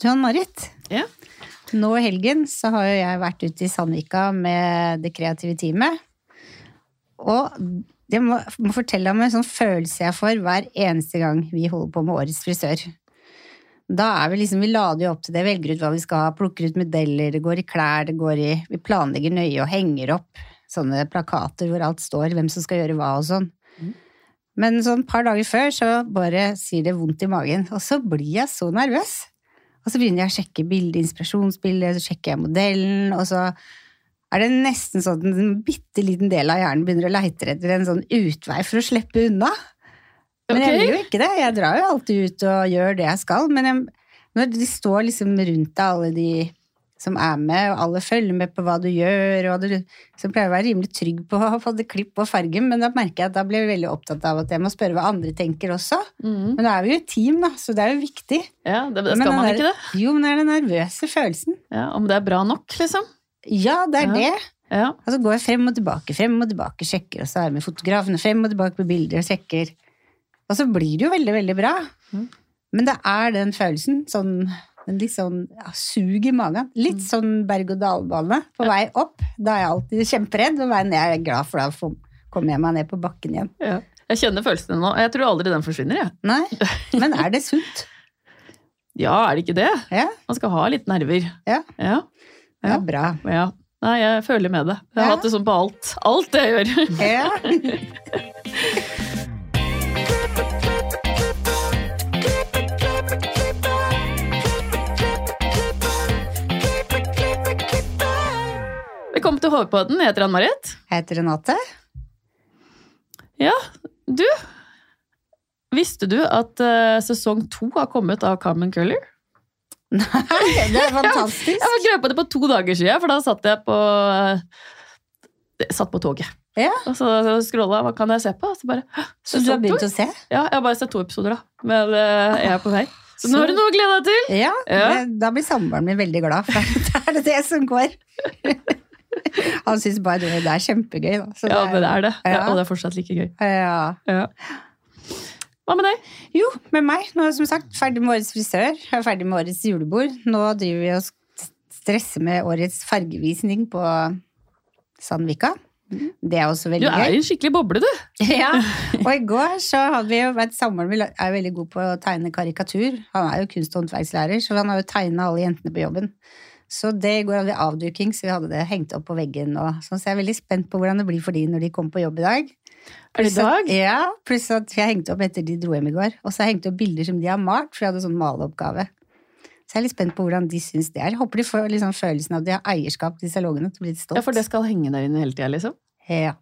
Du, Ann-Marit. Ja. Nå i helgen så har jo jeg vært ute i Sandvika med det kreative teamet. Og jeg må, må fortelle om en sånn følelse jeg får hver eneste gang vi holder på med Årets frisør. Da er vi liksom, vi lader jo opp til det, velger ut hva vi skal ha, plukker ut modeller, det går i klær, det går i Vi planlegger nøye og henger opp sånne plakater hvor alt står, hvem som skal gjøre hva og sånn. Men sånn et par dager før så bare sier det vondt i magen, og så blir jeg så nervøs. Og så begynner jeg å sjekke bildet, inspirasjonsbildet, så sjekker jeg modellen, og så er det nesten sånn at en bitte liten del av hjernen begynner å leite etter en sånn utvei for å slippe unna. Men jeg Ok. vil jo ikke det. Jeg drar jo alltid ut og gjør det jeg skal. Men jeg, når de står liksom rundt deg, alle de som er med, og alle følger med på hva du gjør, og du Som pleier å være rimelig trygg på å få det klipp og farge, men da merker jeg at da blir jeg veldig opptatt av at jeg må spørre hva andre tenker også. Mm. Men da er vi jo et team, da, så det er jo viktig. Ja, det, det skal man der- ikke det? Jo, men det er den nervøse følelsen. Ja, Om det er bra nok, liksom? Ja, det er Ja. det. Ja. Og så går jeg frem og tilbake, frem og tilbake, sjekker, og så er jeg med fotografen, frem og tilbake på bilder og sjekker. Og så blir det jo veldig, veldig bra. Mm. Men det er den følelsen, sånn, litt sånn ja, sug i magen. Litt Mm. sånn berg-og-dal-bane på vei opp. Da er jeg alltid kjemperedd, og ned er jeg glad for da kommer jeg meg ned på bakken igjen. ja. Jeg kjenner følelsene nå. Jeg tror aldri den forsvinner, jeg. Nei, men er det sunt? Ja, er det ikke det? Ja, Man skal ha litt nerver. Ja. Ja. det er bra. ja. Nei, jeg føler med det. Jeg har hatt det sånn på alt. Alt det jeg gjør. Ja. Velkommen til Hårpodden. Jeg heter Ann-Marit. Jeg heter Renate. Ja, du. Visste du at uh, sesong to har kommet av Carmen Curler? Nei, det er fantastisk. Jeg var grøpa det på to dager siden, for da satt jeg på uh, satt på toget. Ja. Og så scrolla hva kan jeg se på? Så bare, Så du har begynt to?» å se? Ja, jeg har bare sett to episoder, da. Men uh, jeg er på vei. Så nå har du noe å glede deg til! Ja, Ja. Det, da blir samboeren min veldig glad, for da er det det som går. Han syns bare det er kjempegøy, da. Så Ja, men det er det. Ja, og det er fortsatt like gøy. Ja. Ja. Hva med deg? Jo, med meg. Nå er jeg som sagt ferdig med årets frisør. Jeg er ferdig med årets julebord. Nå driver vi og stresser med årets fargevisning på Sandvika. Det er også veldig gøy. Du er i en skikkelig boble, du. Ja, og i går så hadde vi jo vært Samboeren min er veldig god på å tegne karikatur. Han er jo kunst- og håndverkslærer, så han har jo tegna alle jentene på jobben. Så det i går hadde vi avduking, så vi hadde det hengt opp på veggen. Og sånn, så jeg er veldig spent på hvordan det blir for de når de kommer på jobb i dag. Er det Pluss at-? Ja, pluss at jeg hengte opp etter de dro hjem i går. Og så har jeg hengt opp bilder som de har malt, for jeg hadde sånn maleoppgave. Så jeg er litt spent på hvordan de syns det er. Jeg håper de får liksom følelsen av at de har eierskap til salongene. Til å bli litt stolt. Ja, for det skal henge der inne hele tida, liksom? Ja.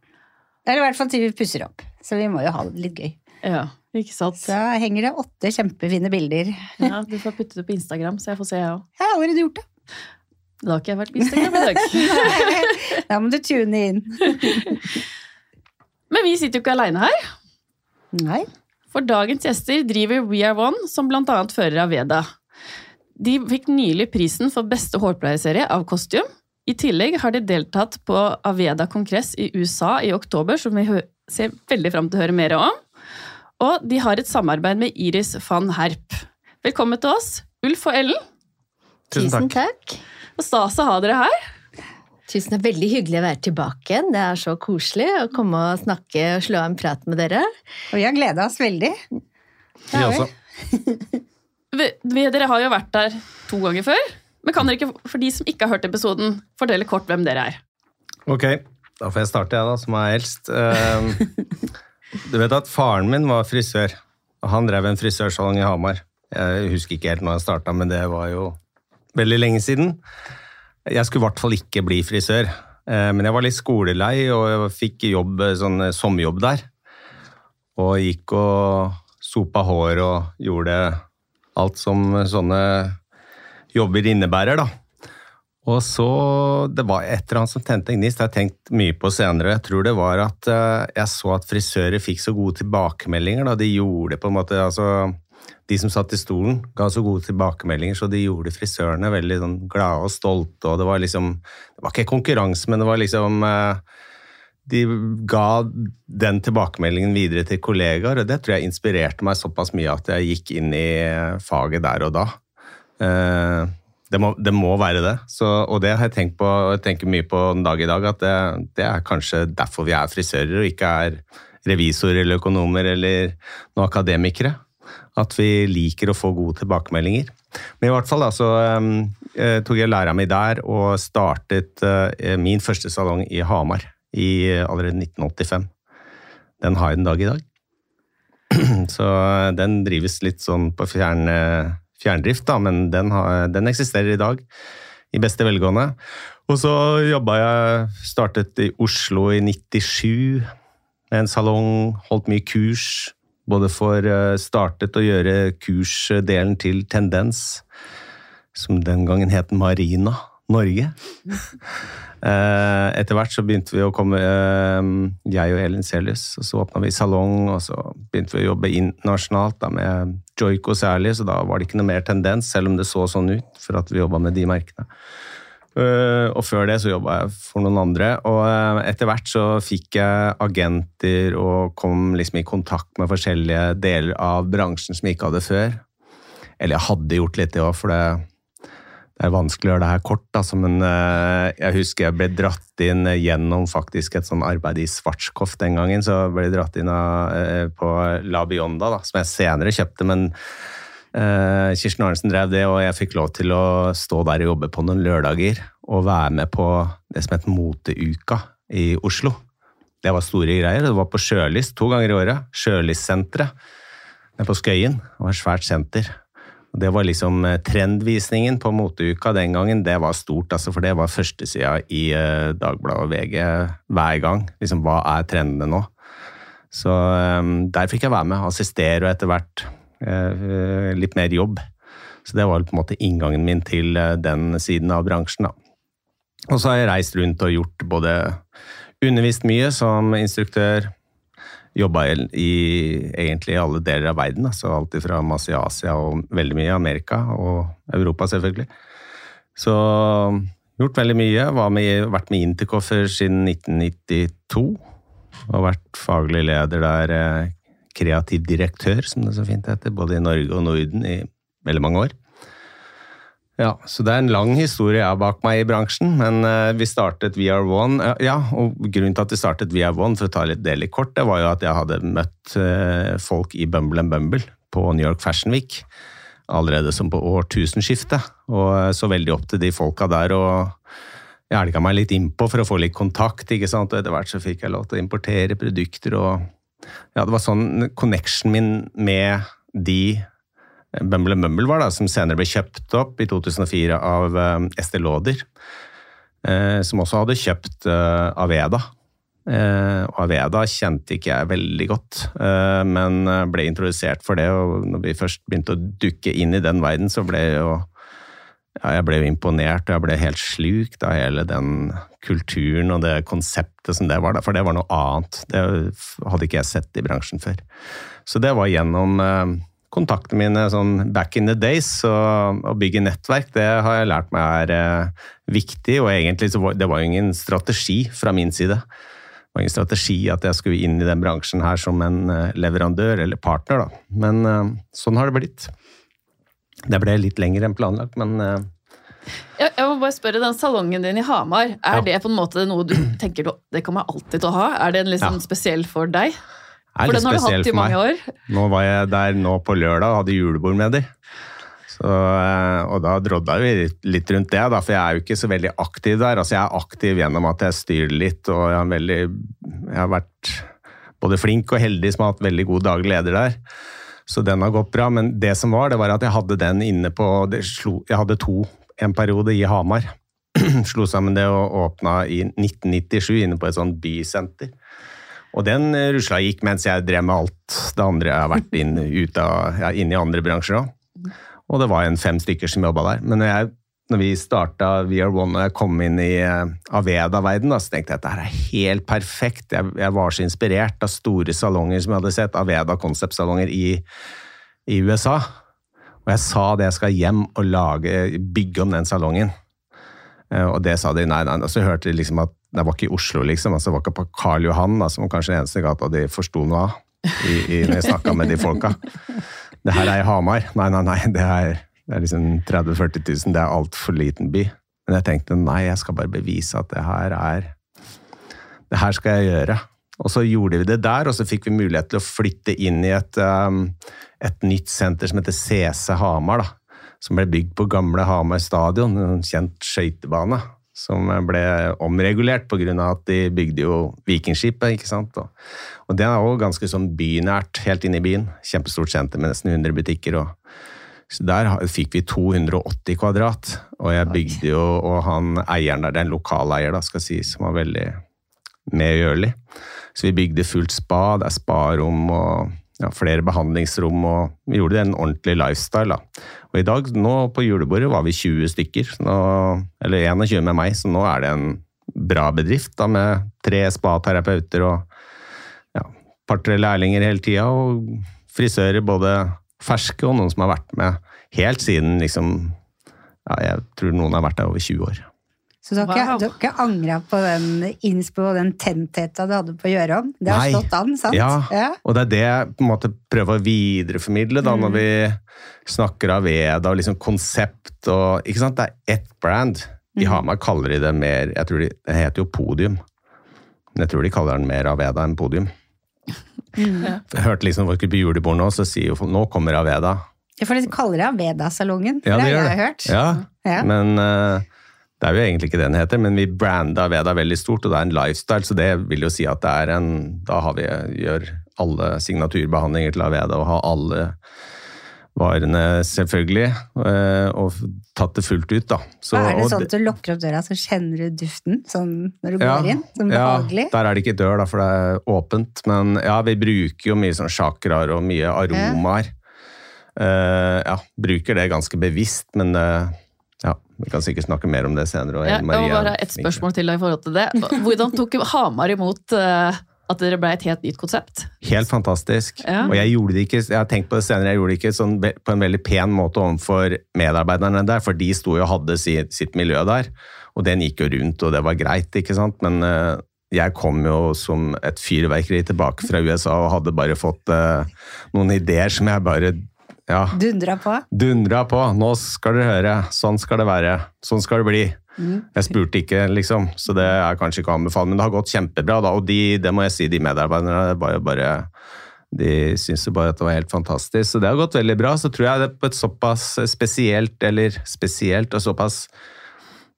Eller i hvert fall til vi pusser opp. Så vi må jo ha det litt gøy. Ja, ikke sant? Så henger det åtte kjempefine bilder. Ja, du får putte det på Instagram, så jeg får se, jeg òg. Jeg har allerede gjort det. Da har ikke jeg vært på Instagram i dag. da må du tune inn. Men vi sitter jo ikke aleine her. Nei. For dagens gjester driver We Are One, som annet fører Aveda. De fikk nylig prisen for beste hårpleieserie av Kostium. I tillegg har de deltatt på Aveda-kongress i USA i oktober, som vi ser veldig fram til å høre mer om. Og de har et samarbeid med Iris van Herp. Velkommen til oss, Ulf og Ellen. Tusen takk. Og Stas å ha dere her. Tusen takk. Veldig hyggelig å være tilbake igjen. Det er så koselig å komme og snakke og slå av en prat med dere. Og vi har gleda oss veldig. Vi også. Dere har jo vært der to ganger før. Men kan dere ikke, for de som ikke har hørt episoden, fortelle kort hvem dere er? Ok, da får jeg starte, jeg da, som er eldst. Eh, Du vet at faren min var frisør, og han drev en frisørsalong i Hamar. Jeg husker ikke helt når han starta, men det var jo veldig lenge siden. Jeg skulle i hvert fall ikke bli frisør, eh, men jeg var litt skolelei, og jeg fikk jobb, sånn sommerjobb der. Og gikk og sopa hår og gjorde alt som sånne jobber innebærer, da. Og så, Det var et eller annet som tente en gnist. Det har jeg tenkt mye på senere. Jeg tror det var at eh, jeg så at frisører fikk så gode tilbakemeldinger. da. De gjorde på en måte, altså, De som satt i stolen, ga så gode tilbakemeldinger, så de gjorde frisørene veldig sånn, glade og stolte. og Det var liksom, det var ikke konkurranse, men det var liksom eh, De ga den tilbakemeldingen videre til kollegaer, og det tror jeg inspirerte meg såpass mye at jeg gikk inn i faget der og da. Eh, det må, det må være det. Så, og det har jeg tenkt på, jeg tenker mye på den dag i dag, at det, det er kanskje derfor vi er frisører og ikke er revisorer eller økonomer eller noen akademikere. At vi liker å få gode tilbakemeldinger. Men i hvert fall da, så um, tok jeg læra mi der og startet uh, min første salong i Hamar i uh, allerede 1985. Den har jeg den dag i dag. Så den drives litt sånn på fjern, fjerndrift, da, men den, har, den, eksisterer i dag. I beste velgående. Og så jobba jeg Startet i Oslo i 97 med en salong, holdt mye kurs. Både for startet å gjøre kursdelen til Tendens, som den gangen het Marina Norge. Etter hvert så begynte vi å komme, jeg og Elin Celius, og så åpna vi salong, og så begynte vi å jobbe internasjonalt da, med Joico særlig, så da var det ikke noe mer tendens, selv om det så sånn ut, for at vi jobba med de merkene. Og før det så jobba jeg for noen andre, og etter hvert så fikk jeg agenter og kom liksom i kontakt med forskjellige deler av bransjen som jeg ikke hadde før. Eller jeg hadde gjort litt det òg, for det det er vanskelig å gjøre det her kort, altså, men jeg husker jeg ble dratt inn gjennom faktisk et sånn arbeid i Svartskoff den gangen. Så ble jeg dratt inn av, på La Bionda, da, som jeg senere kjøpte. Men Kirsten Arnesen drev det, og jeg fikk lov til å stå der og jobbe på noen lørdager. Og være med på det som het Moteuka i Oslo. Det var store greier. Det var på Sjølis to ganger i året. Sjølyssenteret nede på Skøyen. Det var et svært senter. Og Det var liksom trendvisningen på moteuka den gangen. Det var stort, altså, for det var førstesida i uh, Dagbladet og VG hver gang. Liksom, Hva er trendene nå? Så um, der fikk jeg være med, assistere og etter hvert litt mer jobb. Så det var på en måte inngangen min til uh, den siden av bransjen. da. Og så har jeg reist rundt og gjort både undervist mye som instruktør, jobba i egentlig alle deler av verden. Altså alt fra masse i Asia og veldig mye i Amerika og Europa, selvfølgelig. Så gjort veldig mye. Med, vært med Intercoffer siden 1992. Og vært faglig leder der, kreativ direktør, som det så fint heter, både i Norge og Norden i veldig mange år. Ja, så det er en lang historie jeg har bak meg i bransjen, men vi startet VR1. Ja, og grunnen til at vi startet VR1, for å ta litt del i kort, det var jo at jeg hadde møtt folk i Bumble and Bumble på New York Fashion Week allerede som på årtusenskiftet, og så veldig opp til de folka der og jeg elga meg litt innpå for å få litt kontakt, ikke sant, og etter hvert så fikk jeg lov til å importere produkter og Ja, det var sånn connection min med de Bumble Mumble var, da, som senere ble kjøpt opp i 2004 av uh, Estée Lauder. Uh, som også hadde kjøpt Aveda. og Aveda kjente ikke jeg veldig godt, men ble introdusert for det. Og når vi først begynte å dukke inn i den verden, så ble jo ja, jeg ble imponert, og jeg ble helt slukt av hele den kulturen og det konseptet som det var. For det var noe annet. Det hadde ikke jeg sett i bransjen før. Så det var gjennom kontaktene mine sånn back in the days. Og å bygge nettverk, det har jeg lært meg er eh, viktig. Og egentlig så var det var ingen strategi fra min side. Det var ingen strategi at jeg skulle inn i den bransjen her som en leverandør eller partner, da. Men eh, sånn har det blitt. Det ble litt lenger enn planlagt, men eh, jeg, jeg må bare spørre, Den salongen din i Hamar, er Ja. det på en måte noe du tenker du, det kommer jeg alltid til å ha? Er det en sånn Ja. spesiell for deg? For den har du hatt i mange år. Nå var jeg der nå på lørdag og hadde julebord med dem. Så, eh, og da drodda vi litt- rundt det, da, for jeg er jo ikke så veldig aktiv der. Altså, jeg er aktiv gjennom at jeg styrer litt, og jeg veldig, jeg har vært både flink og heldig som har hatt veldig god daglig leder der. Så den har gått bra. Men det som var, det var at jeg hadde den inne på det slo, Jeg hadde to en periode i Hamar. Slo sammen det og åpna i 1997 inne på et sånt bysenter. Og den rusla gikk mens jeg drev med alt det andre jeg har vært inn, av, ja, inn i andre bransjer òg. Og det var en fem stykker som jobba der. Men når, jeg, når vi starta VR1 og jeg kom inn i eh, Aveda-verden, så tenkte jeg at dette er helt perfekt. Jeg, jeg var så inspirert av store salonger som jeg hadde sett, Aveda konseptsalonger i, i USA. Og jeg sa det jeg skal hjem og lage, bygge om den salongen. Eh, Og det sa de nei, nei. Og så hørte de liksom at det var ikke i Oslo, liksom. altså Det var ikke på Karl Johan, da, som kanskje den eneste gata de forsto noe av. I, i, når jeg snakka med de folka. Det her er i Hamar. Nei, nei, nei, det er Det er liksom 30 000-40 000, det er altfor liten by. Men jeg tenkte nei, jeg skal bare bevise at det her er Det her skal jeg gjøre. Og så gjorde vi det der, og så fikk vi mulighet til å flytte inn i et, um, et nytt senter som heter CC Hamar. da, Som ble bygd på gamle Hamar stadion, en kjent skøytebane. Som ble omregulert pga. at de bygde jo Vikingskipet. ikke sant? Og, og det er òg ganske sånn bynært, helt inne i byen. Kjempestort senter med nesten 100 butikker. og så Der fikk vi 280 kvadrat, og jeg bygde jo, og han eieren der, det er en lokaleier da, skal si, som var veldig medgjørlig. Så vi bygde fullt spa, det er sparom og ja, flere behandlingsrom, og vi gjorde det en ordentlig lifestyle. Da. Og i dag, nå på julebordet, var vi 20 stykker, nå, eller 21 med meg, så nå er det en bra bedrift da, med tre spaterapeuter og ja, par-tre lærlinger hele tida, og frisører, både ferske og noen som har vært med helt siden liksom ja, Jeg tror noen har vært der over 20 år. Så du har ikke, Wow. du har ikke angra på den innspo og den tentheten du hadde på å gjøre om? Det har Nei. slått an, sant? Ja, og det er det jeg på en måte prøver å videreformidle da, når vi snakker av Veda og liksom konsept og Ikke sant, det er ett brand. I Hamar kaller de det mer jeg tror de, Det heter jo Podium. Men jeg tror de kaller den mer Aveda enn Podium. Jeg hørte liksom folk på julebord nå, så sier jo folk nå kommer Aveda. Ja, for de kaller det Aveda-salongen. Ja, det det har jeg hørt. Ja, Ja. men eh, det er jo egentlig ikke det den heter, men vi branda Aveda veldig stort, og det er en lifestyle, så det vil jo si at det er en Da har vi, gjør alle signaturbehandlinger til Aveda og har alle varene, selvfølgelig, eh, og tatt det fullt ut, da. Så, er det sånn at du lukker opp døra, så kjenner du duften sånn når du ja, går inn? Ja, behagelig? der er det ikke dør, da, for det er åpent. Men ja, vi bruker jo mye sånn chakraer og mye aromaer. Eh, ja, bruker det ganske bevisst, men eh, ja, vi kan sikkert snakke mer om det senere. Ja, jeg må bare ha et spørsmål til deg i forhold til det. Hvordan tok Hamar imot eh, at dere ble et helt nytt konsept? Helt fantastisk. Ja. Og jeg gjorde det ikke, jeg har tenkt på det senere, jeg gjorde det ikke sånn, på en veldig pen måte overfor medarbeiderne der, for de sto jo og hadde sitt, sitt miljø der, og den gikk jo rundt, og det var greit, ikke sant? Men eh, jeg kom jo som et fyrverkeri tilbake fra USA og hadde bare fått eh, noen ideer som jeg bare ja, Dundra på? dundra på. Nå skal dere høre, sånn skal det være, sånn skal det bli. Jeg spurte ikke, liksom, så det er kanskje ikke å anbefale, men det har gått kjempebra. da, Og de, det må jeg si, de medarbeiderne var jo bare De syntes jo bare at det var helt fantastisk. Så det har gått veldig bra. Så tror jeg det på et såpass spesielt, eller spesielt og såpass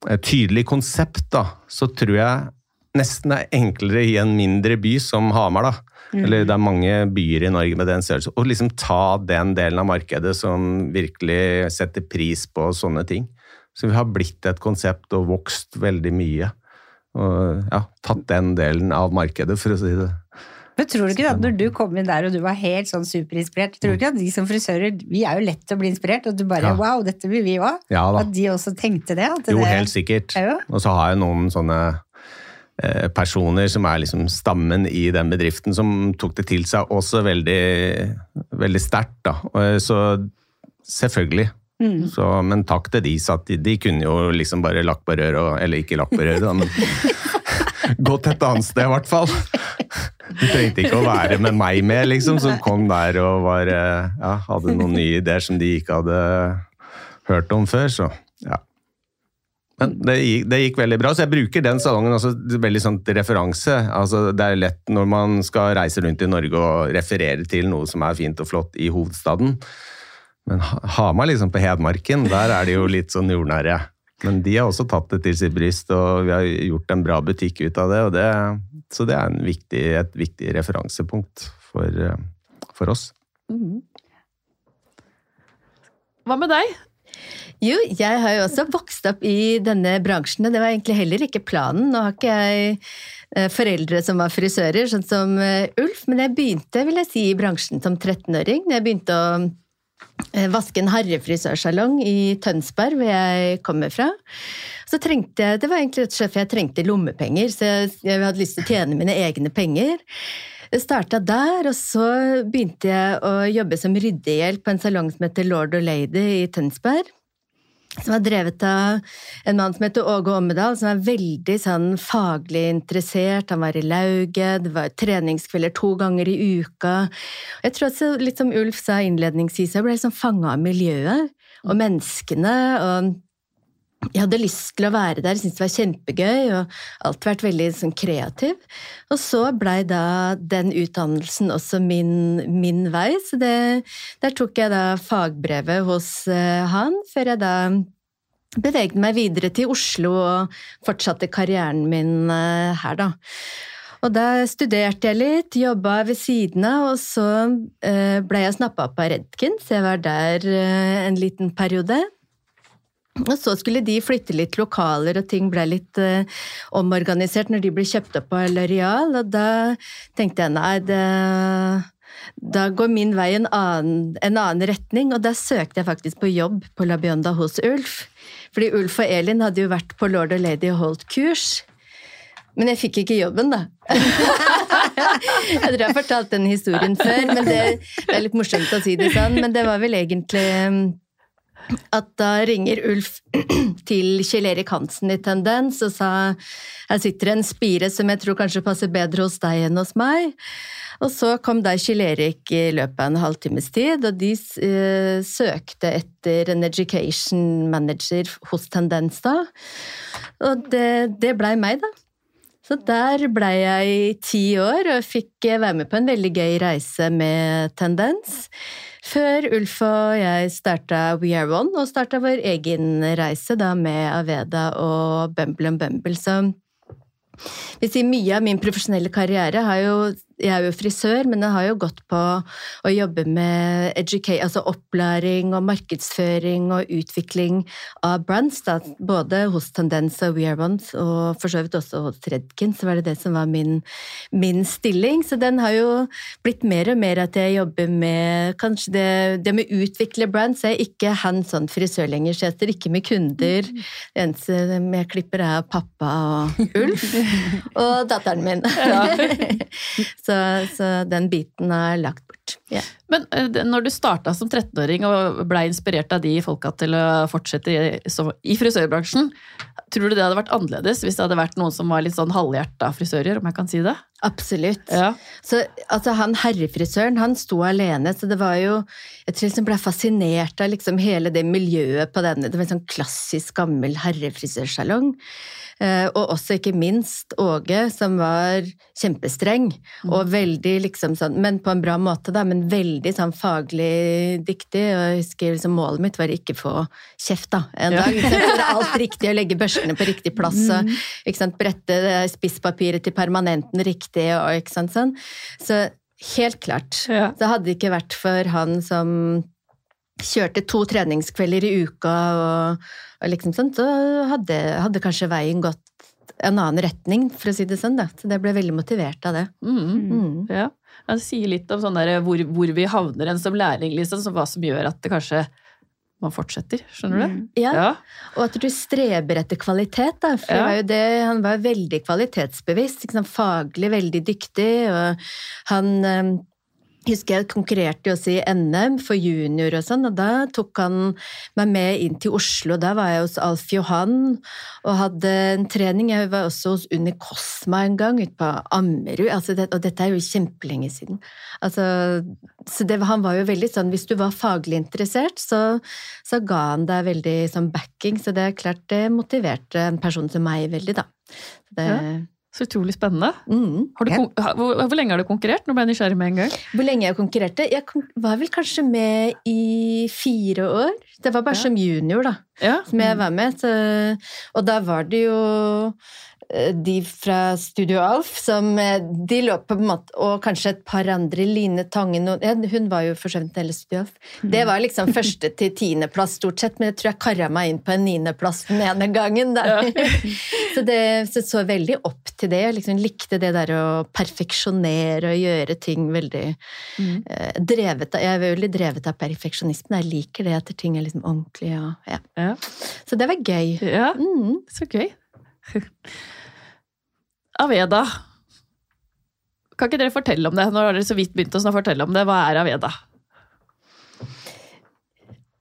eh, tydelig konsept, da, så tror jeg nesten det er enklere i en mindre by som Hamar, da. Eller det er mange byer i Norge med den størrelsen. Og liksom ta den delen av markedet som virkelig setter pris på sånne ting. Så vi har blitt et konsept og vokst veldig mye. Og ja, tatt den delen av markedet, for å si det. Men tror du ikke at når du kom inn der og du var helt sånn superinspirert, tror du ikke at de som frisører, vi er jo lett til å bli inspirert, og du bare Ja. wow, dette vil vi òg? Ja. At de også tenkte det? Jo, det helt sikkert. Og så har jeg noen sånne personer som er liksom stammen i den bedriften, som tok det til seg også veldig, veldig sterkt. da. Så selvfølgelig. Så, men takk til de, så at de, de kunne jo liksom bare lagt på røret, eller ikke lagt på røret, da, men gått et annet sted i hvert fall. De trengte ikke å være med meg med, liksom, som kom der og var, eh, ja, hadde noen nye ideer som de ikke hadde hørt om før. så ja. Men det gikk, det gikk veldig bra, så jeg bruker den salongen også veldig sånn referanse. Altså, det er lett når man skal reise rundt i Norge og referere til noe som er fint og flott i hovedstaden. Men Ha- Hamar liksom på Hedmarken, der er de jo litt sånn jordnære. Men de har også tatt det til sitt bryst, og vi har gjort en bra butikk ut av det. Det så det er viktig, et viktig referansepunkt for, eh, for oss. Hva med deg? Jo, jeg har jo også vokst opp i denne bransjen, og det var egentlig heller ikke planen. Nå har ikke jeg eh, foreldre som var frisører, sånn som eh, Ulf, men jeg begynte vil jeg si, i bransjen som 13-åring. Jeg begynte å eh, vaske en herrefrisørsalong i Tønsberg, hvor jeg kommer fra. Så trengte jeg, Det var egentlig rett og slett for jeg trengte lommepenger, så jeg hadde lyst til å tjene mine egne penger. Jeg starta der, og så begynte jeg å jobbe som ryddehjelp på en salong som heter Lord og Lady i Tønsberg. Som var drevet av en mann som heter Åge Ommedal, som var veldig sånn faglig interessert. Han var i lauget, det var treningskvelder to ganger i uka. Jeg tror også, litt som Ulf sa innledningsvis, jeg ble liksom fanga av miljøet. og menneskene. og jeg hadde lyst til å være der, syntes det var kjempegøy og alltid vært veldig sånn, kreativ. Og så blei da den utdannelsen også min, min vei, så det, der tok jeg da fagbrevet hos uh, han, før jeg da beveget meg videre til Oslo og fortsatte karrieren min uh, her, da. Og da studerte jeg litt, jobba ved siden av, og så uh, ble jeg snappa opp av Redkins. Jeg var der en liten periode. Så skulle de flytte litt lokaler, og ting ble litt uh, omorganisert når de ble kjøpt opp av Loreal, og da tenkte jeg nei, det, da går min vei en annen, en annen, retning, og da søkte jeg faktisk på jobb på La Bionda hos Ulf. Fordi Ulf og Elin hadde jo vært på Lord og Lady Holt-kurs. Men jeg fikk ikke jobben, da. jeg tror jeg har fortalt den historien før, men det, det er litt morsomt å si det sånn. Men det var vel egentlig at da ringer Ulf til Kjell Erik Hansen i Tendens og sa her sitter en spire som jeg tror kanskje passer bedre hos deg enn hos meg. Og så kom da Kjell Erik i løpet av en halvtimes tid, og de uh, søkte etter en education manager hos Tendens da. Og det, det blei meg, da. Så der blei jeg i ti år og fikk være med på en veldig gøy reise med Tendens. Før Ulf og jeg starta We Are One, og starta vår egen reise da med Aveda og Bumble and Bumble. Så vil si mye av min profesjonelle karriere har jo jeg er jo frisør, men jeg har jo gått på å jobbe med altså opplæring og markedsføring og utvikling av brands, da, både hos Tendens og We Are Ones, og for så vidt også hos Redkin, så var det det som var min, min, stilling. Så den har jo blitt mer og mer at jeg jobber med kanskje det, det med å utvikle brands. Jeg er ikke hands on frisør lenger, så jeg sitter ikke med kunder. Det eneste jeg klipper, er pappa og Ulf, og datteren min. Ja. Så, så den biten er lagt bort. Yeah. Men eh, når du starta som 13-åring og blei inspirert av de folka til å fortsette i, i, frisørbransjen, tror du det hadde vært annerledes hvis det hadde vært noen som var litt sånn halvhjerta frisører, om jeg kan si det? Absolutt. Ja. Så altså, han herrefrisøren, han sto alene, så det var jo Jeg tror liksom ble fascinert av liksom hele det miljøet på denne Det var en sånn klassisk, gammel herrefrisørsalong. Eh, og også ikke minst Åge, som var kjempestreng mm. og veldig liksom sånn Men på en bra måte, da, men veldig sånn faglig dyktig. Og jeg husker liksom målet mitt var ikke få kjeft, da, en dag. Ja. er alt riktig å legge børstene på riktig plass og mm. ikke sant, brette spisspapiret til permanenten riktig og ikke sant sånn. Så helt klart. Ja. Det hadde ikke vært for han som kjørte to treningskvelder i uka og, og liksom sånn, så hadde, hadde, kanskje veien gått en annen retning, for å si det sånn. Da. Så jeg ble veldig motivert av det. Mm. Mm. Ja. Det sier litt om sånn der, hvor, hvor, vi havner en som lærling, liksom, så hva som gjør at det kanskje man fortsetter. Skjønner du? Mm. Ja. ja. og at du streber etter kvalitet. Da. For ja. var det, han var veldig kvalitetsbevisst, liksom, faglig veldig dyktig. og han husker jeg konkurrerte også i NM for junior og sånn, og da tok han meg med inn til Oslo. Da var jeg hos Alf Johan og hadde en trening. Jeg var også hos Unni Kosma en gang, ute på Ammerud. Altså det, og dette er jo kjempelenge siden. Altså, så det, han var jo veldig sånn Hvis du var faglig interessert, så, så ga han deg veldig sånn backing. Så det er klart det motiverte en person som meg veldig, da. Det, ja. Så utrolig spennende. Mm. Du, hvor, hvor, lenge har du konkurrert? Nå ble jeg nysgjerrig med en gang. Hvor lenge jeg konkurrerte? Jeg var vel kanskje med i fire år. Det var bare ja. som junior, da, ja. som jeg var med. Så, og da var det jo de fra Studio Alf, som eh, de lå på en måte Og kanskje et par andre, Line Tangen ja, Hun var jo for så vidt hele Studio Alf. Det var liksom første til tiendeplass, stort sett, men jeg tror jeg kara meg inn på en niendeplass den ene gangen. Ja. så det så, så veldig opp til det. Jeg liksom likte det der å perfeksjonere og gjøre ting veldig mm. eh, drevet av Jeg er veldig drevet av perfeksjonismen. Jeg liker det at ting er liksom ordentlig og ja. ja. Så det var gøy. Ja, mm. så gøy. Aveda. Kan ikke dere fortelle om det? Nå har dere så vidt begynt å fortelle om det. Hva er Aveda?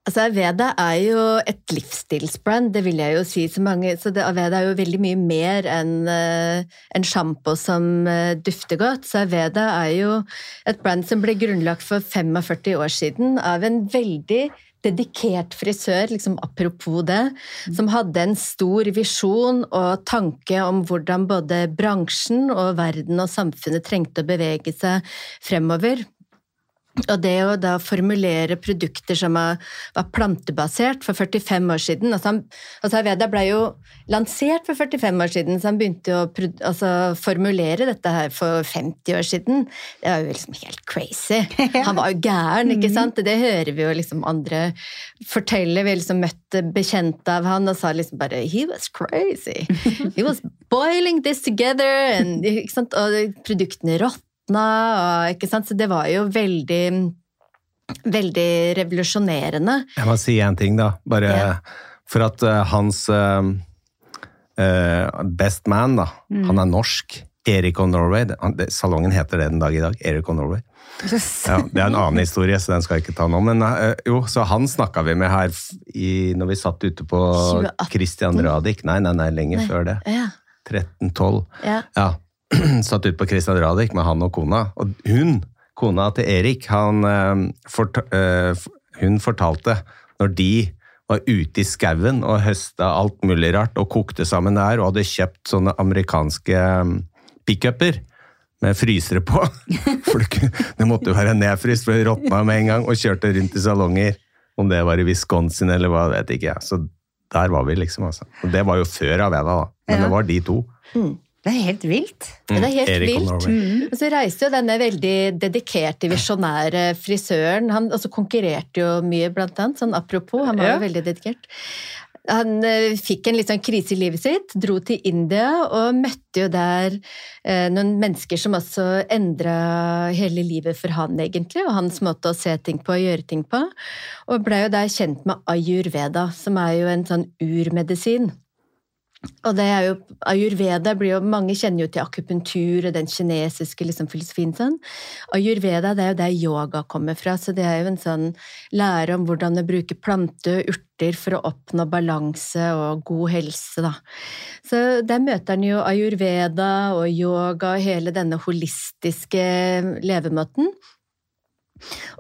Altså, Aveda er jo et livsstilsbrand, det vil jeg jo si. Så, mange, så det, Aveda er jo veldig mye mer enn uh, en sjampo som uh, dufter godt. Så Aveda er jo et brand som ble grunnlagt for 45 år siden av en veldig dedikert frisør, liksom apropos det, som hadde en stor visjon og tanke om hvordan både bransjen og verden og samfunnet trengte å bevege seg fremover. Og det å da formulere produkter som var, plantebasert for 45 år siden altså, han, altså Aveda ble jo lansert for 45 år siden, så han begynte å altså, formulere dette her for 50 år siden. Det var jo liksom helt crazy. Han var jo gæren, ikke sant? Det hører vi jo liksom andre fortelle. Vi liksom møtte bekjente av han og sa liksom bare He was crazy. He was boiling this together. And, og produktene rått åpna, ikke sant? Så det var jo veldig Veldig revolusjonerende. Jeg må si én ting, da. Bare ja. for at uh, hans uh, uh, best man, da, mm. han er norsk. Erik of Norway. Salongen heter det den dag i dag. Eric of Norway. Yes. Ja, det er en annen historie, så den skal jeg ikke ta nå. Men jo, så han snakka vi med her i, når vi satt ute på 2018. Christian Radich. Nei, nei, nei, lenger nei. før det. Ja. 13-12. Ja. ja. satt ut på Christian Radich med han og kona. Og hun, kona til Erik, han, eh, fort, uh, hun fortalte når de var ute i skauen og høsta alt mulig rart og kokte sammen der og hadde kjøpt sånne amerikanske mm, pickuper med frysere på. For det måtte jo være nedfryst, for det råtna med en gang, og kjørte rundt i salonger. Om det var i Wisconsin eller hva, vet ikke jeg. Så der var vi, liksom. altså. Og det var jo før Aveda, da. Men ja. det var de to. Mm. Det er helt vilt. Mm. Det er helt Erik vilt. Mm. Og så reiste jo denne veldig dedikerte, visjonære frisøren Han altså, konkurrerte jo mye, blant annet. Sånn apropos, han var ja. jo veldig dedikert. Han uh, fikk en litt sånn krise i livet sitt, dro til India og møtte jo der uh, noen mennesker som også endra hele livet for han, egentlig, og hans måte å se ting på og gjøre ting på. Og blei jo der kjent med ayurveda, som er jo en sånn urmedisin. Og det er jo, Ayurveda blir jo, Mange kjenner jo til akupunktur og den kinesiske liksom, filosofien. sånn. Ayurveda det er jo der yoga kommer fra, så det er jo en sånn lære om hvordan å bruke plante og urter for å oppnå balanse og god helse. da. Så Der møter han jo ayurveda og yoga og hele denne holistiske levemåten.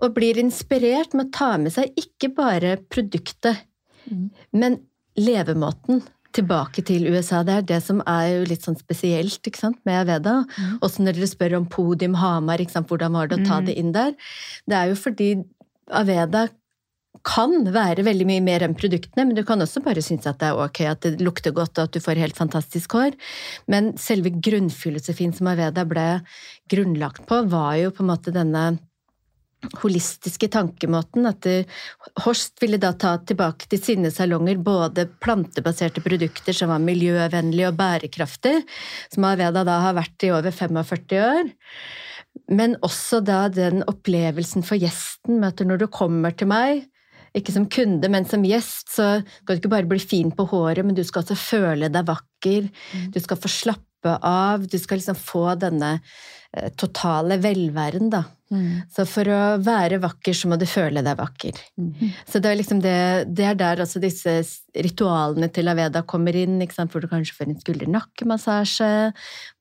Og blir inspirert med å ta med seg ikke bare produktet, mm. men levemåten tilbake til USA. Det er det som er jo litt sånn spesielt ikke sant, med Aveda. Mm. Også når dere spør om Podium Hamar, ikke sant, hvordan var det å ta mm. det inn der? Det er jo fordi Aveda kan være veldig mye mer enn produktene, men du kan også bare synes at det er ok at det lukter godt og at du får helt fantastisk hår. Men selve grunnfilosofien som Aveda ble grunnlagt på, var jo på en måte denne holistiske tankemåten. At Horst ville da ta tilbake til sine salonger både plantebaserte produkter som var miljøvennlige og bærekraftige, som Aveda da har vært i over 45 år. Men også da den opplevelsen for gjesten med at når du kommer til meg, ikke som kunde, men som gjest, så skal du ikke bare bli fin på håret, men du skal også føle deg vakker. Mm. Du skal få slappe av. Du skal liksom få denne eh, totale velværen, da. Mm. Så for å være vakker, så må du føle deg vakker. Mm. Så det er liksom det, det er der altså disse ritualene til Aveda kommer inn, hvor du kanskje får en skulder-nakke-massasje,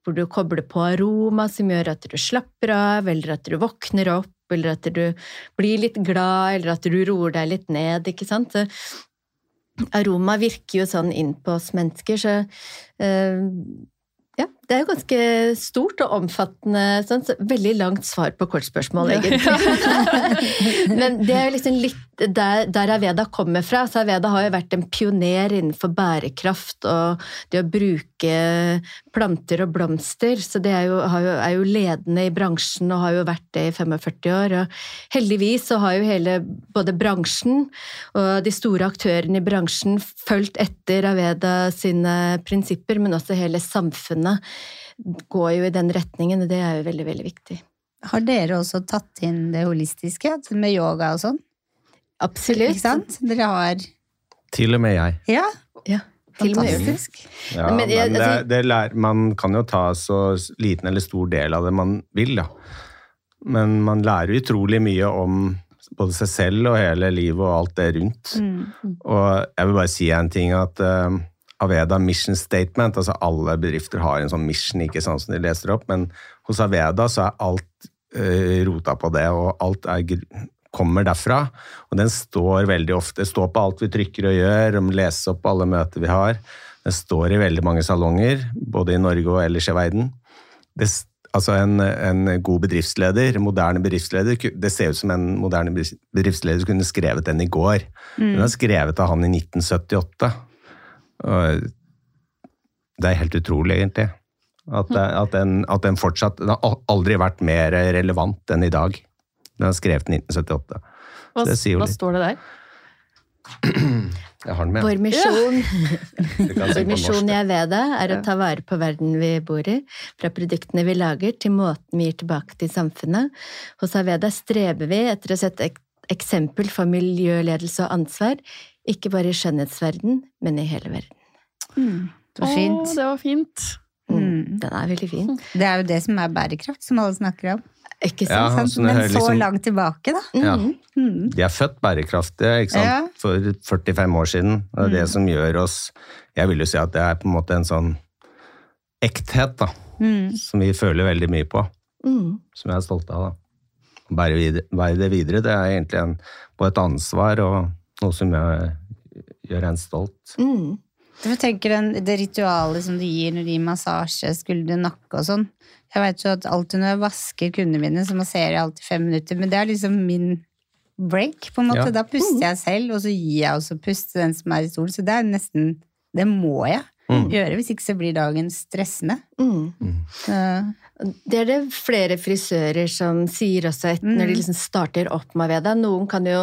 hvor du kobler på aroma som gjør at du slapper av, eller at du våkner opp, eller at du blir litt glad, eller at du roer deg litt ned, ikke sant. Så aroma virker jo sånn inn på oss mennesker, så uh, ja, det er jo ganske stort og omfattende. Sånn, så veldig langt svar på kort spørsmål, egentlig. Men det er jo liksom litt der, der Aveda kommer fra. Så Aveda har jo vært en pioner innenfor bærekraft og det å bruke planter og blomster. Så det er jo, jo, er jo ledende i bransjen og har jo vært det i 45 år. Og heldigvis så har jo hele både bransjen og de store aktørene i bransjen fulgt etter Aveda sine prinsipper, men også hele samfunnet går jo i den retningen, og det er jo veldig, veldig viktig. Har dere også tatt inn det holistiske, med yoga og sånn? Absolutt. Ikke sant? Dere har Til og med jeg. Ja. ja. Fantastisk. Ja, men, men det, altså- det lær, man kan jo ta så liten eller stor del av det man vil, da. Men man lærer utrolig mye om både seg selv og hele livet og alt det rundt. Mm. Og jeg vil bare si en ting at uh, Aveda Mission Statement. altså Alle bedrifter har en sånn mission, ikke sånn som de leser opp, men hos Aveda så er alt uh, rota på det, og alt er kommer derfra. Og den står veldig ofte, det står på alt vi trykker og gjør, om lese opp alle møter vi har. Den står i veldig mange salonger, både i Norge og ellers i verden. Det, altså en, en, god bedriftsleder, moderne bedriftsleder, det ser ut som en moderne bedriftsleder kunne skrevet den i går. Mm. Den er skrevet av han i 1978. Og det er helt utrolig, egentlig. At, at, den, at, den, fortsatt Den har aldri vært mer relevant enn i dag. Den er skrevet i 1978. Hva, hva står det der? Jeg har den med. Vår misjon, Vår misjon i Aveda er å ta vare på verden vi bor i, fra produktene vi lager til måten vi gir tilbake til samfunnet. Hos Aveda streber vi etter å sette eksempel for miljøledelse og ansvar, ikke bare i skjønnhetsverden, men i hele verden. Mm. Det var fint. Å, det var fint. Mm. mm. Den er veldig fin. Det er jo det som er bærekraft, som alle snakker om. Ikke sant? Ja, altså, Men så liksom, langt tilbake, da. Ja. Mm. De er født bærekraftige ikke sant? Ja. for 45 år siden. Det er det mm. som gjør oss Jeg vil jo si at det er på en måte en sånn ekthet da, mm. som vi føler veldig mye på. Mm. Som jeg er stolt av. da. Å bære, det videre, det er egentlig en, på et ansvar og noe som jeg, gjør en stolt. Mm. Jeg tenker den, Det ritualet som du gir når du gir massasje, skulder, nakke og sånn. Jeg vet jo at alltid når jeg vasker kundene mine, så masserer jeg alltid fem minutter. Men det er liksom min break. på en måte. Ja. Da puster jeg selv, og så gir jeg også pust til den som er i stolen. Så det er nesten Det må jeg mm. gjøre, hvis ikke så blir dagen stressende. Mm. Mm. Det er det flere frisører som sier også etter, mm. når de mm. liksom starter opp med Veda. Noen, kan jo,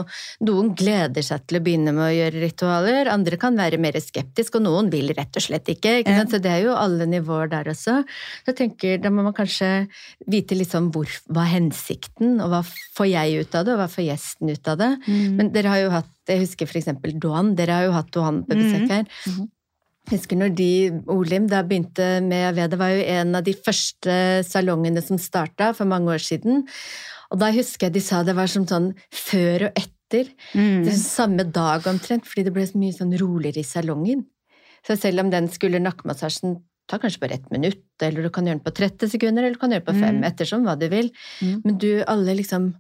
noen gleder seg til å begynne med å gjøre ritualer, andre kan være mer skeptiske, og noen vil rett og slett ikke. ikke ja. Så det er jo alle nivåer der også. Så jeg tenker, Da må man kanskje vite litt sånn hvor, hva er hensikten, og hva får jeg ut av det, og hva får gjesten ut av det. Mm. Men dere har jo hatt jeg husker eksempel Doan. Dere har jo hatt Doan på besøk mm. her. Mm. Jeg husker når de, Olim da begynte med Aved, det var jo en av de første salongene som starta for mange år siden. Og da husker jeg de sa det var som sånn før og etter. Mm. Samme dag omtrent, fordi det ble så mye sånn roligere i salongen. Så selv om den skulle nakkemassasjen ta kanskje bare ett minutt, eller du kan gjøre den på 30 sekunder, eller du kan gjøre den på fem, mm. ettersom hva du vil. Mm. Men du, alle liksom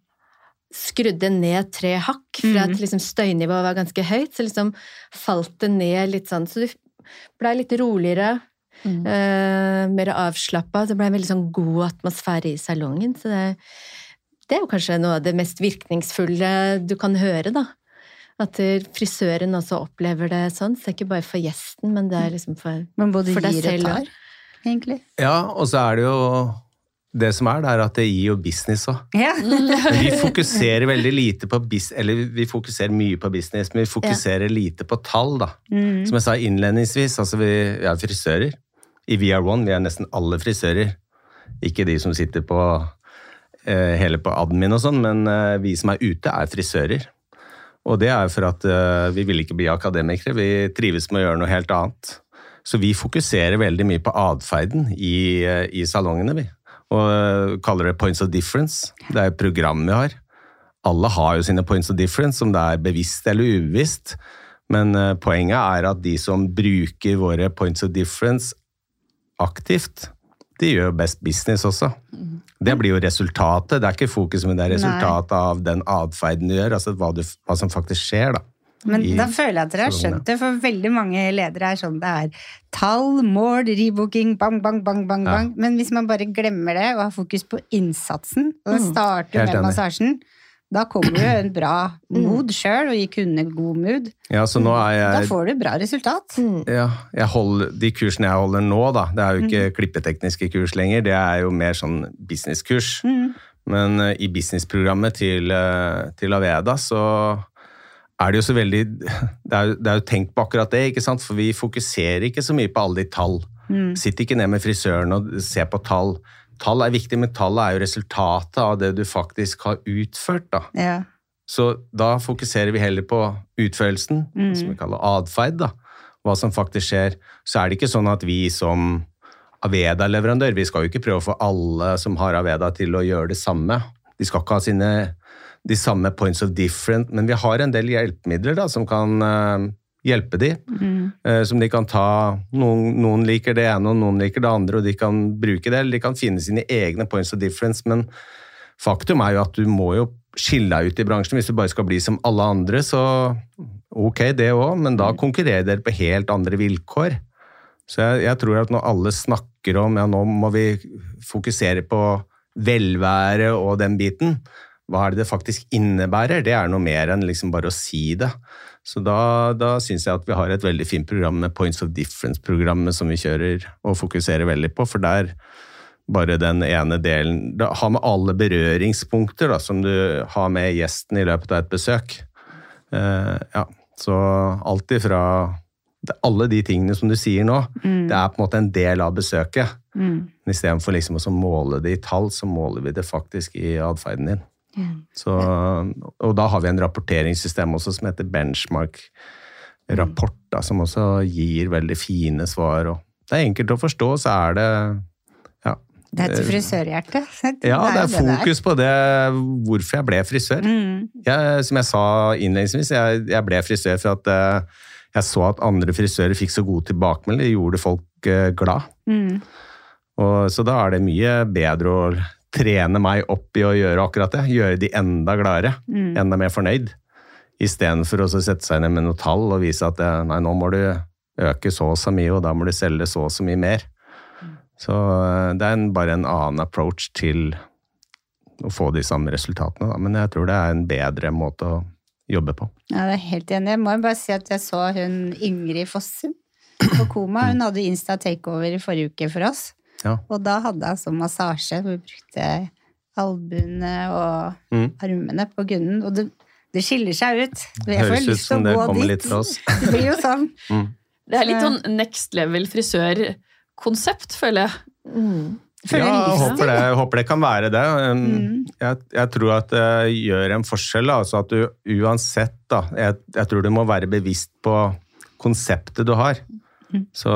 skrudde ned tre hakk fra at mm. liksom støynivået var ganske høyt, så liksom falt det ned litt sånn. Så du blei litt roligere. Mm. Uh, mer avslappa. Det blei en veldig sånn god atmosfære i salongen. Så det, det, er jo kanskje noe av det mest virkningsfulle du kan høre, da. At frisøren også opplever det sånn. Så det er ikke bare for gjesten, men det er liksom for, for deg selv. Tar, egentlig. Ja, og så er det jo det som er, det er at det gir jo business òg. Ja. vi fokuserer veldig lite på business, eller vi fokuserer mye på business, men vi fokuserer ja. lite på tall, da. Mm. Som jeg sa innledningsvis, altså vi, vi er frisører. I VR1 vi er nesten alle frisører. Ikke de som sitter på eh, hele på admin og sånn, men eh, vi som er ute, er frisører. Og det er for at eh, vi vil ikke bli akademikere, vi trives med å gjøre noe helt annet. Så vi fokuserer veldig mye på atferden i, eh, i salongene, vi og eh, kaller det points of difference. Det er et program vi har. Alle har jo sine points of difference, om det er bevisst eller ubevisst. Men eh, poenget er at de som bruker våre points of difference aktivt, de gjør best business også. Det blir jo resultatet. Det er ikke fokus, men det er resultatet Nei. av den atferden du gjør. Altså hva, du, hva som faktisk skjer, da. Men da føler jeg at dere har skjønt det, for veldig mange ledere er sånn det er. Tall, mål, rebooking, bang, bang, bang, bang. Ja. bang. Men hvis man bare glemmer det og har fokus på innsatsen, og mm. starter med massasjen, da kommer jo en bra mm. mood sjøl og gir kundene god mood. Ja, så nå er jeg... Da får du bra resultat. Mm. Ja, holder, De kursene jeg holder nå, da, det er jo ikke mm. klippetekniske kurs lenger, det er jo mer sånn businesskurs. Mm. Men uh, i businessprogrammet til, uh, til Aveda så er det jo så veldig det er, det er, jo tenkt på akkurat det, ikke sant? for vi fokuserer ikke så mye på alle de tall. Mm. Sitter ikke ned med frisøren og ser på tall. Tall er viktig, men tallet er jo resultatet av det du faktisk har utført. da. Ja. Så da fokuserer vi heller på utførelsen, mm. som vi kaller atferd. Hva som faktisk skjer. Så er det ikke sånn at vi som Aveda-leverandør, vi skal jo ikke prøve å få alle som har Aveda til å gjøre det samme. De skal ikke ha sine de samme points of different, men vi har en del hjelpemidler da, som kan uh, hjelpe de. Mm. Uh, som de kan ta noen, noen, liker det ene, og noen liker det andre, og de kan bruke det. Eller de kan finne sine egne points of difference, men faktum er jo at du må jo skille deg ut i bransjen. Hvis du bare skal bli som alle andre, så ok, det òg, men da konkurrerer dere på helt andre vilkår. Så jeg, jeg tror at når alle snakker om ja, nå må vi fokusere på velvære og den biten, hva er det det faktisk innebærer? Det er noe mer enn liksom bare å si det. Så da, da syns jeg at vi har et veldig fint program med Points of Difference-programmet som vi kjører og fokuserer veldig på, for der bare den ene delen det har med alle berøringspunkter da, som du har med gjesten i løpet av et besøk. Uh, ja, så alt ifra alle de tingene som du sier nå, det er på en måte en del av besøket. Mm. Istedenfor liksom å måle det i tall, så måler vi det faktisk i atferden din. Så, og da har vi en rapporteringssystem også som heter benchmark rapport, da, som også gir veldig fine svar. Og det er enkelt å forstå, så er det ja, Det er et frisørhjerte. ja, det er fokus på det, hvorfor jeg ble frisør. Mm. Jeg, som jeg sa innledningsvis, jeg, jeg ble frisør for at eh, jeg så at andre frisører fikk så gode tilbakemeldinger, det gjorde folk eh, glad. Mm. Og, så da er det mye bedre å trene meg opp i å gjøre akkurat det. Gjøre de enda gladere, Mm. enda mer fornøyd. Istedenfor å sette seg ned med noen tall og vise at eh, nei, nå må du øke så og så mye, og da må du selge så og så mye mer. Så eh, det er en, bare en annen approach til å få de samme resultatene, da. Men jeg tror det er en bedre måte å jobbe på. Ja, det er helt enig. Jeg må bare si at jeg så hun Ingrid Fossum på Koma. Hun hadde Insta Takeover i forrige uke for oss. Ja. Og da hadde jeg sånn massasje hvor vi brukte albuene og Mm. armene på Gunnen. Og det, det skiller seg ut. Jeg får Høres ut lyst til som det å gå kommer dit. litt fra oss. Det blir jo sånn. Det er litt sånn next level frisørkonsept, føler jeg. Mm. Føler ja, jeg håper det, jeg håper det kan være det. Um, Mm. Jeg, jeg tror at det gjør en forskjell. Altså at du uansett da, jeg, jeg tror du må være bevisst på konseptet du har. Mm. Så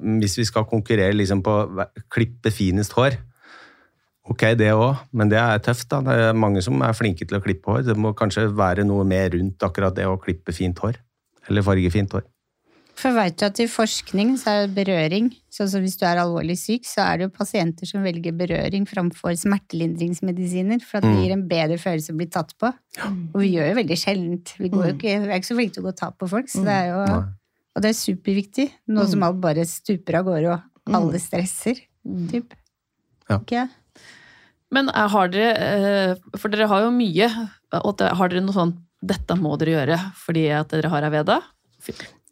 um, hvis vi skal konkurrere liksom på å klippe finest hår, ok det òg, men det er tøft. da. Det er mange som er flinke til å klippe hår. Det må kanskje være noe mer rundt akkurat det å klippe fint hår. Eller farge fint hår. For vet du at i forskning så er det berøring, sånn som hvis du er alvorlig syk, så er det jo pasienter som velger berøring framfor smertelindringsmedisiner, for at det Mm. gir en bedre følelse å bli tatt på. Og vi gjør jo veldig sjeldent. Vi, går jo ikke, vi er ikke så flinke til å gå og ta på folk, så det er jo. Og det er superviktig. Nå som alt bare stuper av gårde, og alle stresser. Typ. Ja. Okay. Men er, har dere eh, For dere har jo mye. Og har dere noe sånn 'dette må dere gjøre fordi at dere har Aveda'?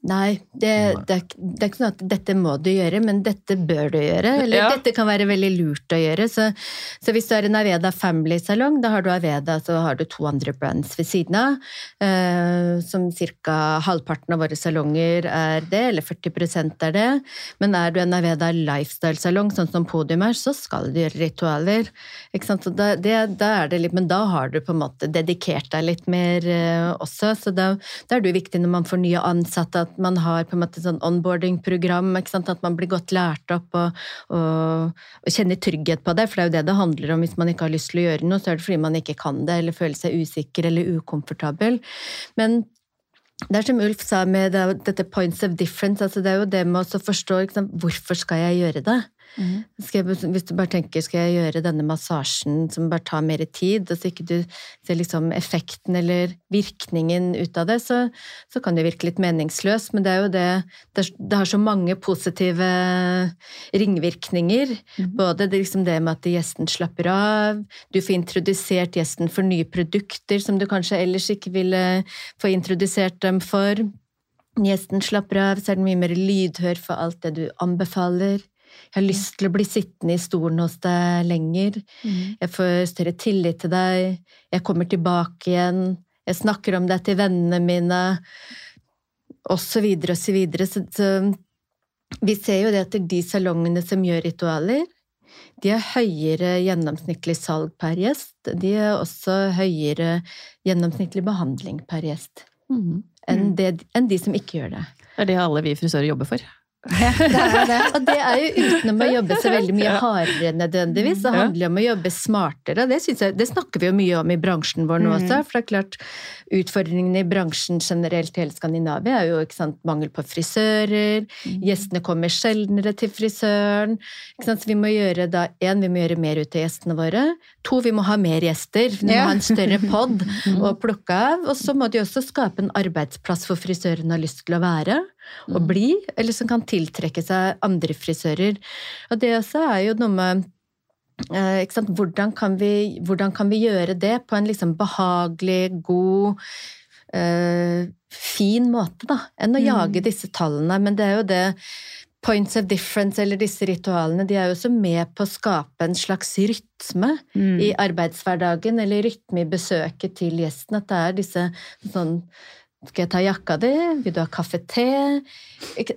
Nei, det, det, er, ikke- det er ikke sånn at dette må du gjøre, men dette bør du gjøre. Eller Ja. dette kan være veldig lurt å gjøre. Så, så hvis du har en Aveda Family-salong, da har du Aveda, så har du to andre brands ved siden av. Eh, som ca. halvparten av våre salonger er det, eller 40% er det. Men er du en Aveda Lifestyle-salong, sånn som Podium er, så skal du gjøre ritualer. Ikke sant? Så da, det, da er det litt, men da har du på en måte dedikert deg litt mer eh, også. Så da, da er det jo viktig når man får nye ansatte, at man har på en måte sånn onboarding-program. At man blir godt lært opp og, og, og kjenner trygghet på det. For det er jo det det handler om. Hvis man ikke har lyst til å gjøre noe, så er det fordi man ikke kan det, eller føler seg usikker eller ukomfortabel. Men det er som Ulf sa med dette points of difference, altså det er jo det med å forstå liksom, hvorfor skal jeg gjøre det? Skal jeg, hvis du bare tenker skal jeg gjøre denne massasjen som bare tar mer tid, og så ikke du ser liksom effekten eller virkningen ut av det, så, så kan det virke litt meningsløst. Men det er jo det Det, er, det har så mange positive ringvirkninger. Både det, liksom det med at gjesten slapper av, du får introdusert gjesten for nye produkter som du kanskje ellers ikke ville få introdusert dem for. Gjesten slapper av, så er den mye mer lydhør for alt det du anbefaler. Jeg har lyst til å bli sittende i stolen hos deg lenger. Jeg får større tillit til deg. Jeg kommer tilbake igjen. Jeg snakker om deg til vennene mine. Og så videre og så videre. Så, så vi ser jo det at de salongene som gjør ritualer, de har høyere gjennomsnittlig salg per gjest. De har også høyere gjennomsnittlig behandling per gjest mm. enn, det, enn de som ikke gjør det. Det er det alle vi frisører jobber for. Det er det. Og det er jo utenom å jobbe så veldig mye hardere nødvendigvis. Det handler om å jobbe smartere. Det, jeg, det snakker vi jo mye om i bransjen vår nå også. For det er klart, utfordringene i bransjen generelt i hele Skandinavia er jo sant, mangel på frisører. Gjestene kommer sjeldnere til frisøren. Så vi må gjøre da, en, vi må gjøre mer ut av gjestene våre. To, vi må ha mer gjester. Vi må ha en større pod å plukke av. Og så må de også skape en arbeidsplass for frisøren har lyst til å være og bli, eller som kan tiltrekke seg andre frisører. Og det også er jo noe med eh? Hvordan, kan vi, hvordan kan vi gjøre det på en liksom behagelig, god eh, fin måte, da, enn å Mm. jage disse tallene. Men det er jo det Points of difference, eller disse ritualene, de er jo også med på å skape en slags rytme Mm. i arbeidshverdagen, eller rytme i besøket til gjesten. At det er disse sånn Skal jeg ta jakka di? Vil du ha kaffe te?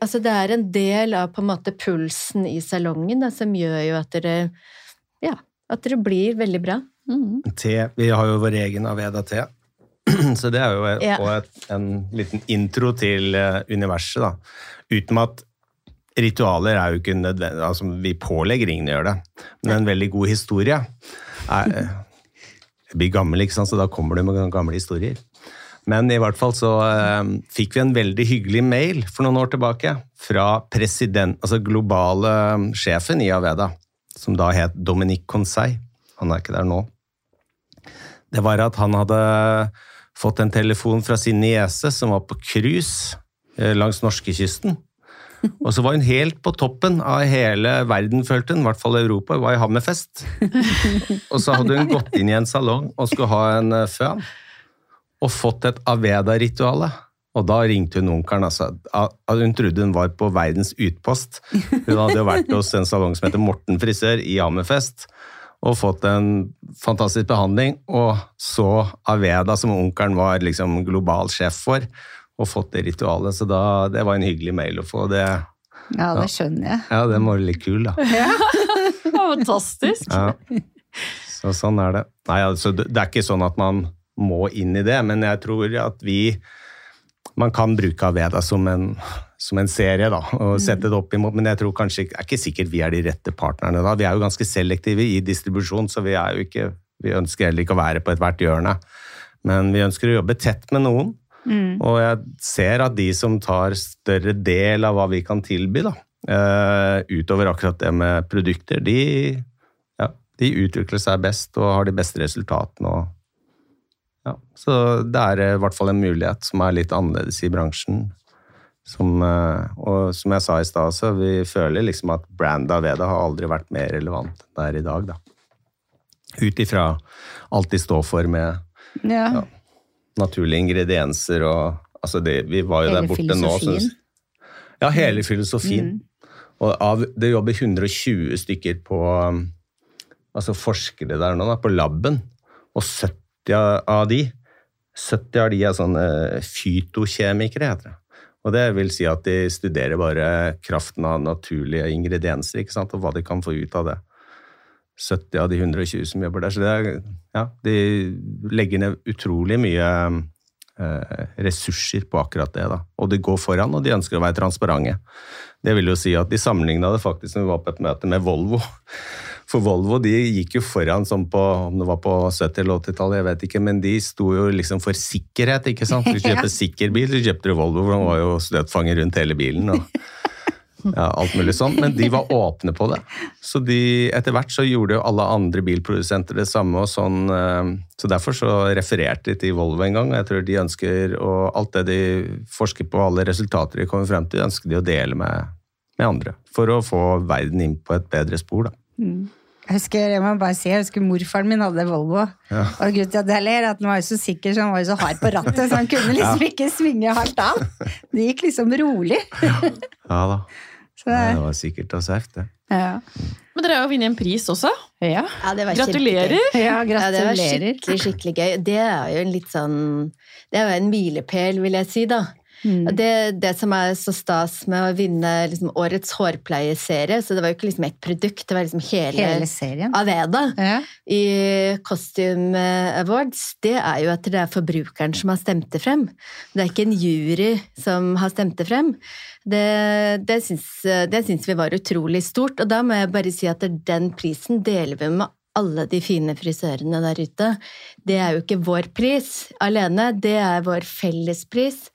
Altså, det er en del av på en måte pulsen i salongen da, som gjør jo at dere Ja, at dere blir veldig bra. Mm. Te. Vi har jo vår egen Aveda-te. Så det er jo Ja. et, en liten intro til eh, universet, da. Uten at ritualer er jo ikke nødvendig altså Vi pålegger ingen å gjøre det, men en veldig god historie er eh, Jeg blir gammel, ikke sant, så da kommer du med gamle historier. Men i hvert fall så eh, fikk vi en veldig hyggelig mail for noen år tilbake fra president, altså globale sjefen i Aveda, som da het Dominique Conseil. Han er ikke der nå det var at han hadde fått en telefon fra sin niese som var på cruise eh, langs norskekysten. Og så var hun helt på toppen av hele verden, følte hun, i hvert fall Europa, var i Hammerfest. Og så hadde hun gått inn i en salong og skulle ha en eh, føn, og fått et Aveda-rituale. Og da ringte hun onkelen. Altså. Hun trodde hun var på verdens utpost. Hun hadde jo vært hos en salong som heter Morten frisør i Hammerfest og fått en fantastisk behandling, og så Aveda, som onkelen var liksom global sjef for, og fått det ritualet. Så da, det var en hyggelig mail å få. Det, Ja, det skjønner jeg. ja, den var litt kul, da. Ja, Fantastisk. Ja. Så sånn er det. Nei, altså, det det er ikke sånn at man må inn i det, men jeg tror at vi man kan bruke Aveda som en, som en serie da, og sette det opp imot, men jeg tror kanskje, det er ikke sikkert vi er de rette partnerne da. Vi er jo ganske selektive i distribusjon, så vi, er jo ikke, vi ønsker heller ikke å være på ethvert hjørne. Men vi ønsker å jobbe tett med noen, og jeg ser at de som tar større del av hva vi kan tilby, da, eh, utover akkurat det med produkter, de, ja, de utvikler seg best og har de beste resultatene. Og, ja, så det er eh, i hvert fall en mulighet som er litt annerledes i bransjen. Som, eh, og som jeg sa i stad, så vi føler liksom at branda ved det har aldri vært mer relevant enn det er i dag. da. Ut ifra alt de står for med Ja. Ja. naturlige ingredienser og altså det, Vi var jo Hele der borte nå. Så, ja, hele filosofien. Og av, det jobber 120 stykker på um, altså forskere der nå, da, på laben. Og 70 av- av de 70 av de er sånne fytokjemikere, heter det. Og det vil si at de studerer bare kraften av naturlige ingredienser, ikke sant, og hva de kan få ut av det. 70 av de 120 som jobber der. Så det er, ja, de legger ned utrolig mye eh, ressurser på akkurat det. Da. Og de går foran, og de ønsker å være transparente. Det vil jo si at de sammenligna det faktisk når vi var på et møte med Volvo. For Volvo de gikk jo foran som på, om det var på 70- eller 80-tallet, jeg vet ikke, men de sto jo liksom for sikkerhet, ikke sant. Hvis du Ja. sikker bil, så kjøpte du Volvo, for den var jo støtfanger rundt hele bilen. og ja, alt mulig sånn, men de var åpne på det. Så de, etter hvert så gjorde jo alle andre bilprodusenter det samme, og sånn, eh, så derfor så refererte de til Volvo en gang, og jeg tror de ønsker, og alt det de forsker på, alle resultater de kommer frem til, ønsker de å dele med, med andre, for å få verden inn på et bedre spor, da. Jeg husker, jeg må bare si, jeg husker morfaren min hadde Volvo. Ja. Og grunnen til at jeg ler, er at han var jo så sikker, så han var jo så hard på rattet, så han kunne liksom ikke svinge hardt av. Det gikk liksom rolig. Ja da, Så, det- det var sikkert og saft, det. ja. Men dere har jo vunnet en pris også. Ja. Ja, det var Gratulerer! Ja, ja, Ja, det var skikkelig, skikkelig gøy. Det er jo en litt sånn Det er jo en milepæl, vil jeg si, da. Mm. Det, det som er så stas med å vinne liksom, årets hårpleieserie, så det var jo ikke liksom ett produkt, det var liksom hele, Hele serien. Aveda Ja. i Costume Awards, det er jo at det er forbrukeren som har stemt det frem. Det er ikke en jury som har stemt det frem. Det, det, syns, det syns vi var utrolig stort, og da må jeg bare si at den prisen deler vi med alle de fine frisørene der ute. Det er jo ikke vår pris alene, det er vår fellespris.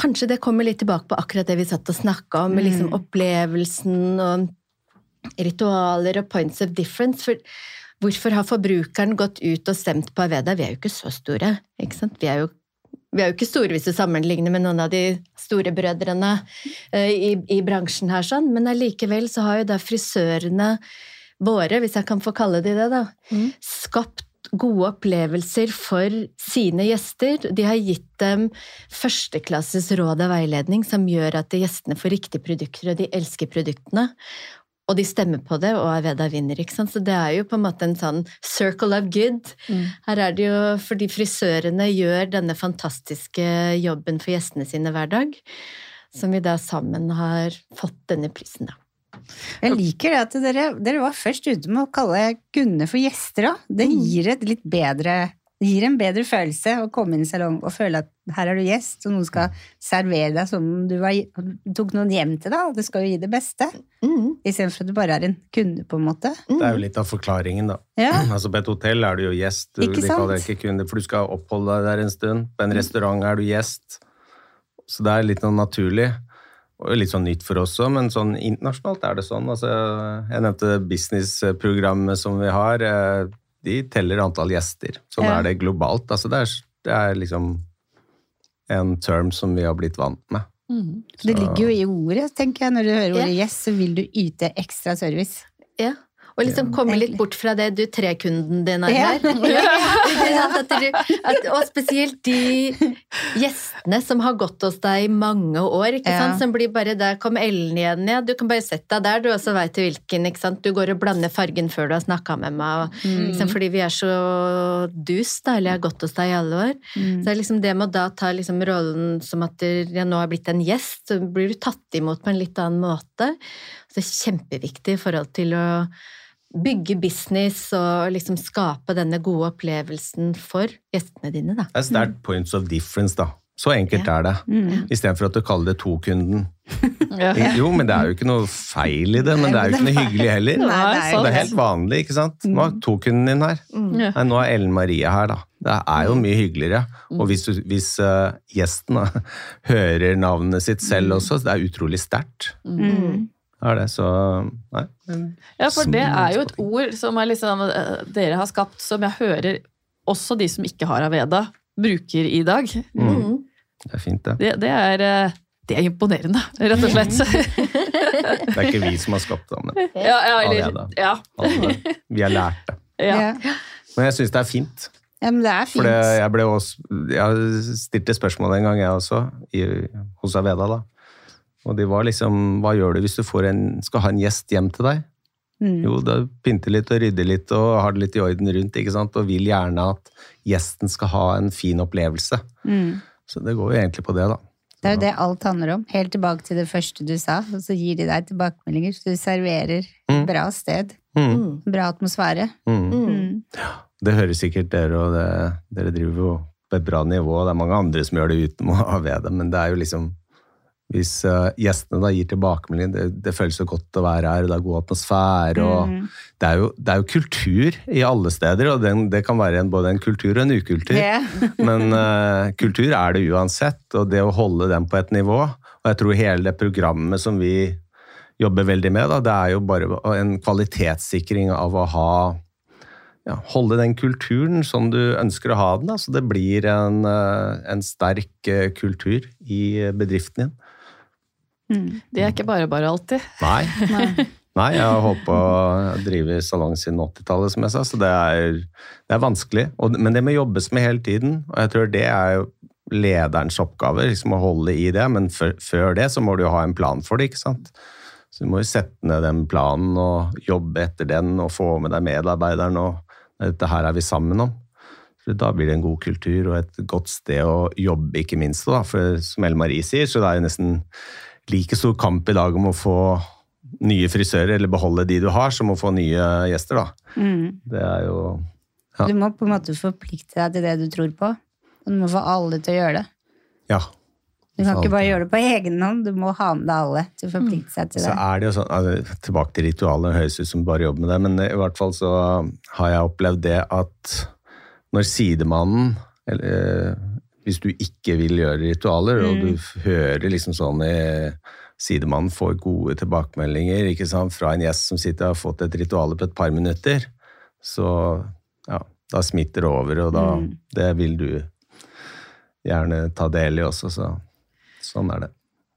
Kanskje det kommer litt tilbake på akkurat det vi satt og snakka om, med liksom opplevelsen og ritualer og points of difference. For hvorfor har forbrukeren gått ut og stemt på Aveda? Vi er jo ikke så store, ikke sant? Vi er jo vi er jo ikke store hvis du sammenligner med noen av de store brødrene uh, i, i, bransjen her, sånn, men allikevel så har jo da frisørene våre, hvis jeg kan få kalle de det, da, mm. skapt gode opplevelser for sine gjester. De har gitt dem førsteklasses råd og veiledning som gjør at gjestene får riktige produkter, og de elsker produktene. Og de stemmer på det, og Aveda vinner. ikke sant? Så det er jo på en måte en sånn circle of good. Mm. Her er det jo fordi frisørene gjør denne fantastiske jobben for gjestene sine hver dag, som vi da sammen har fått denne prisen, da. Jeg liker det at dere, dere var først ute med å kalle kundene for gjester òg. Det gir et litt bedre det gir en bedre følelse å komme inn i salong og føle at her er du gjest, og noen skal servere deg som om du, var, du tok noen hjem til deg, og det skal jo gi det beste. Mm. Istedenfor at du bare er en kunde, på en måte. Det er jo litt av forklaringen, da. Ja. Altså På et hotell er du jo gjest, du, Ikke sant? ikke kunde, for du skal oppholde deg der en stund. På en restaurant er du gjest. Så det er litt noe naturlig. Og litt sånn nytt for oss òg, men sånn internasjonalt er det sånn. Altså, jeg nevnte businessprogrammet som vi har. eh, De teller antall gjester. Sånn Ja. er det globalt. Altså, det, er, det er liksom en term som vi har blitt vant med. Mm. Det ligger jo i ordet, tenker jeg. Når du hører ordet Ja. gjest, så vil du yte ekstra service. Ja. Og liksom komme litt bort fra det du trekunden din er her. Ja. At du, og spesielt de gjestene som har gått hos deg i mange år, ikke Ja. sant? som blir bare Der kom Ellen igjen, ja. Du kan bare sette deg der, du, og så veit du hvilken. ikke sant? Du går og blander fargen før du har snakka med meg. Og, mm. sant? Fordi vi er så dus, da, eller jeg har gått hos deg i alle år. Mm. Så det er liksom det med å da ta liksom rollen som at jeg nå har blitt en gjest, så blir du tatt imot på en litt annen måte. Så det er kjempeviktig i forhold til å bygge business og liksom skape denne gode opplevelsen for gjestene dine, da. Det er sterkt points of difference, da. Så enkelt er det. Mm. Istedenfor at du kaller det to-kunden. Ja. Jo, men det er jo ikke noe feil i det, men det er jo ikke noe hyggelig heller. Nei, det er Det er helt vanlig, ikke sant? Nå er to-kunden din her. Mm. Nei, nå er Ellen Marie her, da. Det er jo mye hyggeligere. Og hvis, du, hvis uh, gjesten da, hører navnet sitt selv også, så det er utrolig sterkt. Mm. Er det, så Nei. Ja, for det er jo et ord som er liksom, dere har skapt, som jeg hører også de som ikke har Aveda, bruker i dag. Mm. Det er fint, det. Det, det, er, eh, det er imponerende, rett og slett. Det er ikke vi som har skapt det, men Ja, ja, eller, Aveda. ja, alle, vi har lært det. ja. Men jeg syns det er fint. ja, men det er fint. det, jeg, ble også, jeg stilte spørsmål en gang, jeg også, i, hos Aveda. da. Og de var liksom Hva gjør du hvis du får en, skal ha en gjest hjem til deg? Mm. Jo, da pynte litt og rydde litt og har det litt i orden rundt, ikke sant? og vil gjerne at gjesten skal ha en fin opplevelse. Mm. Så det går jo egentlig på det, da. Det er jo det alt handler om. Helt tilbake til det første du sa, og så gir de deg tilbakemeldinger. Så du serverer Mm. bra sted, Mm. Mm. bra atmosfære. Mm. Mm. Det hører sikkert dere, og det, dere driver jo på et bra nivå. Det er mange andre som gjør det uten å ha ved det, men det er jo liksom Hvis uh, gjestene da gir tilbakemelding, det, det føles så godt å være her, det er god atmosfære og Mm. det, er jo, det er jo kultur i alle steder, og den, det kan være en, både en kultur og en ukultur. Yeah. Men uh, kultur er det uansett, og det å holde den på et nivå Og jeg tror hele det programmet som vi jobber veldig med, da, det er jo bare en kvalitetssikring av å ha ja, Holde den kulturen som du ønsker å ha den, da, så det blir en, eh, en sterk kultur i bedriften din. Mm. Det er ikke bare bare alltid. Nei. Nei. Nei, jeg har holdt på å drive salong siden 80-tallet, som jeg sa, så det er, det er vanskelig. Og, men det må jobbes med hele tiden, og jeg tror det er jo lederens oppgave, liksom å holde i det, men før, før det så må du jo ha en plan for det, ikke sant? Så du må jo sette ned den planen og jobbe etter den og få med deg medarbeideren, og dette her er vi sammen om. For da blir det en god kultur og et godt sted å jobbe, ikke minst. Da. For som Elle Marie sier, så det er jo nesten like stor kamp i dag om å få nye frisører, eller beholde de du har, som å få nye gjester. da. Mm. Det er jo Ja. Du må på en måte forplikte deg til det du tror på. Og du må få alle til å gjøre det. Ja. Du kan ikke bare gjøre det på egen hånd, du må ha med deg alle til å forplikte seg til Så det. er det jo sånn, altså, Tilbake til ritualet, høres ut som bare jobber med det, men i hvert fall så har jeg opplevd det at når sidemannen eller, eh, Hvis du ikke vil gjøre ritualer, og du hører liksom sånn i Sidemannen får gode tilbakemeldinger ikke sant, fra en gjest som sitter og har fått et ritual på et par minutter, så ja, da smitter det over, og da Mm. Det vil du gjerne ta del i også, så sånn er det.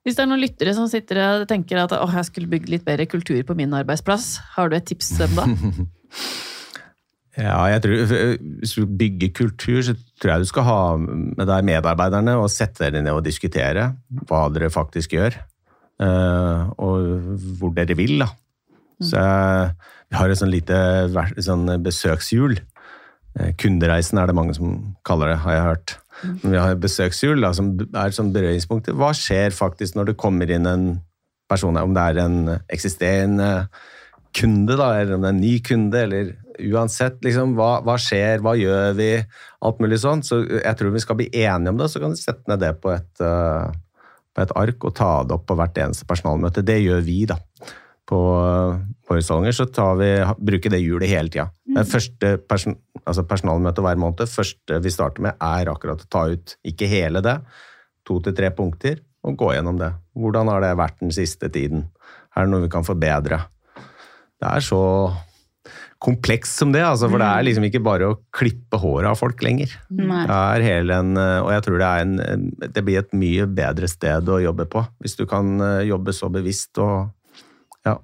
Hvis det er noen lyttere som sitter og tenker at åh, jeg skulle bygd litt bedre kultur på min arbeidsplass, har du et tips til dem da? Ja, jeg tror, Hvis du bygger kultur, så tror jeg du skal ha med deg medarbeiderne og sette dere ned og diskutere hva dere faktisk gjør. eh, Og hvor dere vil. da. Så jeg, Vi har et sånn lite sånn besøkshjul. Eh, Kundereisen er det mange som kaller det, har jeg hørt. Men vi har et besøkshjul da, som er sånn berøringspunkter. Hva skjer faktisk når det kommer inn en person, om det er en eksisterende kunde, da, eller om det er en ny kunde, eller uansett, liksom, hva, hva skjer, hva gjør vi, alt mulig sånn. Så jeg tror vi skal bli enige om det, så kan vi sette ned det på et, eh, på et ark og ta det opp på hvert eneste personalmøte. Det gjør vi, da. På uh, våre salonger så tar vi, bruker det hjulet hele tida. Det første person, altså personalmøte hver måned, første vi starter med, er akkurat å ta ut, ikke hele det, to til tre punkter, og gå gjennom det. Hvordan har det vært den siste tiden? Er det noe vi kan forbedre? Det er så komplekst som det, altså, for det er liksom ikke bare å klippe håret av folk lenger. Nei. Det er hele en, og jeg tror det, er en, det blir et mye bedre sted å jobbe på, hvis du kan eh, jobbe så bevisst og ja,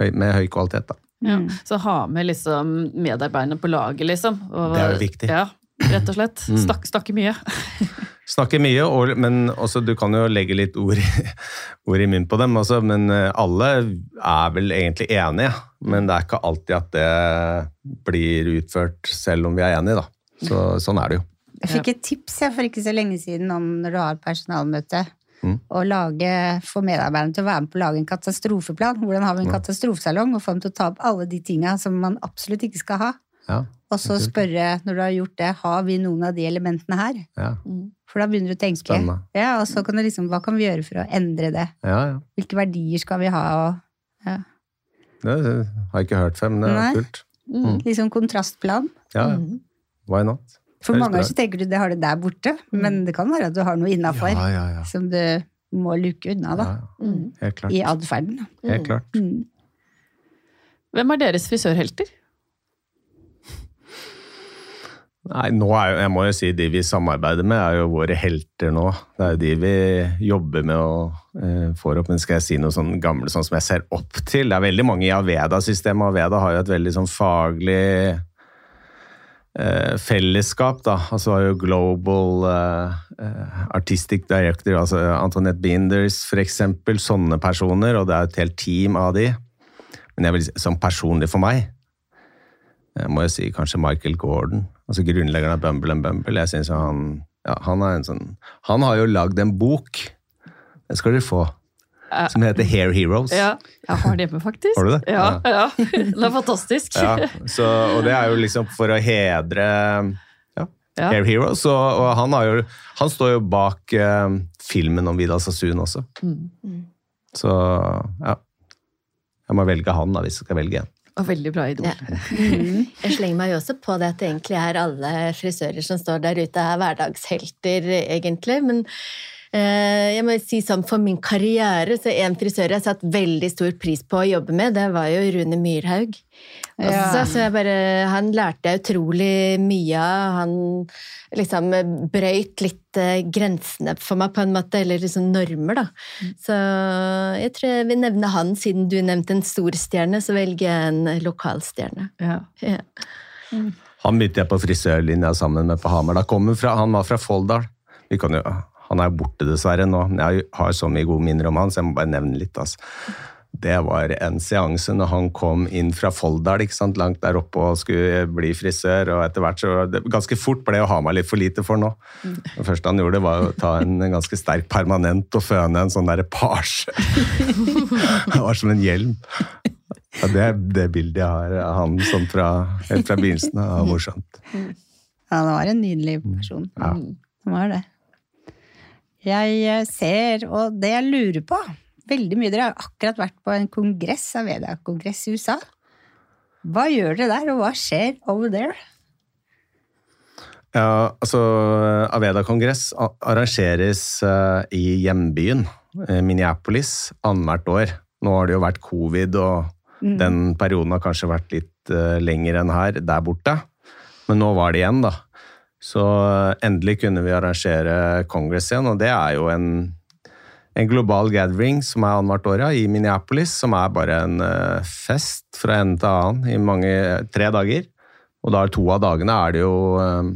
høy, med høy kvalitet. Da. Ja. Mm. Så ha med liksom medarbeiderne på laget, liksom. Og, Det er jo viktig. Ja, rett og slett. Mm. Snak, snakke mye. Snakker mye, og, men også, du kan jo legge litt ord i, ord i munnen på dem. Også, men eh, alle er vel egentlig enige. Men det er ikke alltid at det blir utført selv om vi er enige. Da. Så, sånn er det jo. Jeg fikk et tips jeg, for ikke så lenge siden om når du har personalmøte. Mm. Å lage, få medarbeiderne til å være med på å lage en katastrofeplan. Hvordan har vi en katastrofesalong? Og få dem til å ta opp alle de tinga som man absolutt ikke skal ha. Ja, Og så spørre, når du har gjort det, har vi noen av de elementene her? ja, For da begynner du å tenke. Spennende. Ja, og så kan du liksom, hva kan vi gjøre for å endre det? ja. ja. Hvilke verdier skal vi ha? Og, ja. Det har jeg ikke hørt før, men det Nei. er kult. Mm. Liksom kontrastplan. Ja, ja. Mm. Why not? For mange ganger så tenker du det har du der borte, men det kan være at du har noe innafor Ja, ja, ja. som du må luke unna, da. ja. Mm. Helt klart. I atferden. Helt klart. Mm. Hvem er deres frisørhelter? Nei, nå er jo, jeg må jo si de vi samarbeider med, er jo våre helter nå. Det er jo de vi jobber med og eh, får opp. Men skal jeg si noe sånn gamle sånn som jeg ser opp til? Det er veldig mange i Aveda-systemet. Aveda har jo et veldig sånn faglig eh, fellesskap, da. Altså har jo Global eh, eh, Artistic Director, altså Antoinette Binders eksempel. Sånne personer, og det er et helt team av de. Men jeg vil si, som personlig for meg, jeg må jo si kanskje Michael Gordon, altså grunnleggeren av Bumble and Bumble. Jeg synes han, ja, han er en sånn Han har jo lagd en bok, den skal dere få, som heter Hair Heroes. Ja, jeg har det hjemme, faktisk. Har du det? Ja, ja. Den er fantastisk. Ja, så, og det er jo liksom for å hedre ja, Ja. Hair Heroes. Og, og han, har jo, han står jo bak eh, filmen om Vidal Sassoon også. Mm. Så ja. Jeg må velge han, da, hvis jeg skal velge en. Og veldig bra idol. Ja. Jeg slenger meg jo også på det at det egentlig er alle frisører som står der ute, er hverdagshelter, egentlig. Men jeg må si sånn for min karriere, så en frisør jeg satt veldig stor pris på å jobbe med, det var jo Rune Myrhaug. Også, Ja. så jeg bare, han lærte jeg utrolig mye av. Han liksom brøyt litt eh, grensene for meg, på en måte, eller liksom normer, da. Så jeg tror jeg vil nevne han, siden du nevnte en stor stjerne, så velger jeg en lokalstjerne. Ja. Ja. Han begynte jeg på frisørlinja sammen med på Hamar. Da kom han, fra, han var fra Folldal. Vi kan jo, han er borte dessverre nå, jeg har så mye gode minner om han, så jeg må bare nevne litt. Altså. det var en seanse når han kom inn fra Folldal, ikke sant, langt der oppe og skulle bli frisør. og etter hvert så det, Ganske fort ble å ha meg litt for lite for nå. Det første han gjorde, var å ta en ganske sterk permanent og føne en sånn derre pasje. Det var som en hjelm. Ja, det det bildet jeg har av han sånn fra, helt fra begynnelsen. av, var morsomt. Ja, det var en nydelig person. Ja. Det var det. Jeg eh, ser, og det jeg lurer på Veldig mye Dere har akkurat vært på en kongress, Aveda-kongress i USA. Hva gjør dere der, og hva skjer over there? Ja, altså Aveda-kongress arrangeres eh, i hjembyen, eh, Minneapolis, annethvert år. Nå har det jo vært covid, og den perioden har kanskje vært litt uh, lenger enn her, der borte. Men nå var det igjen, da. Så eh, endelig kunne vi arrangere kongress igjen, og det er jo en, en global gathering som er annethvert år i Minneapolis, som er bare en eh, fest fra ende til annen i mange, tre dager. Og da er to av dagene er det jo eh,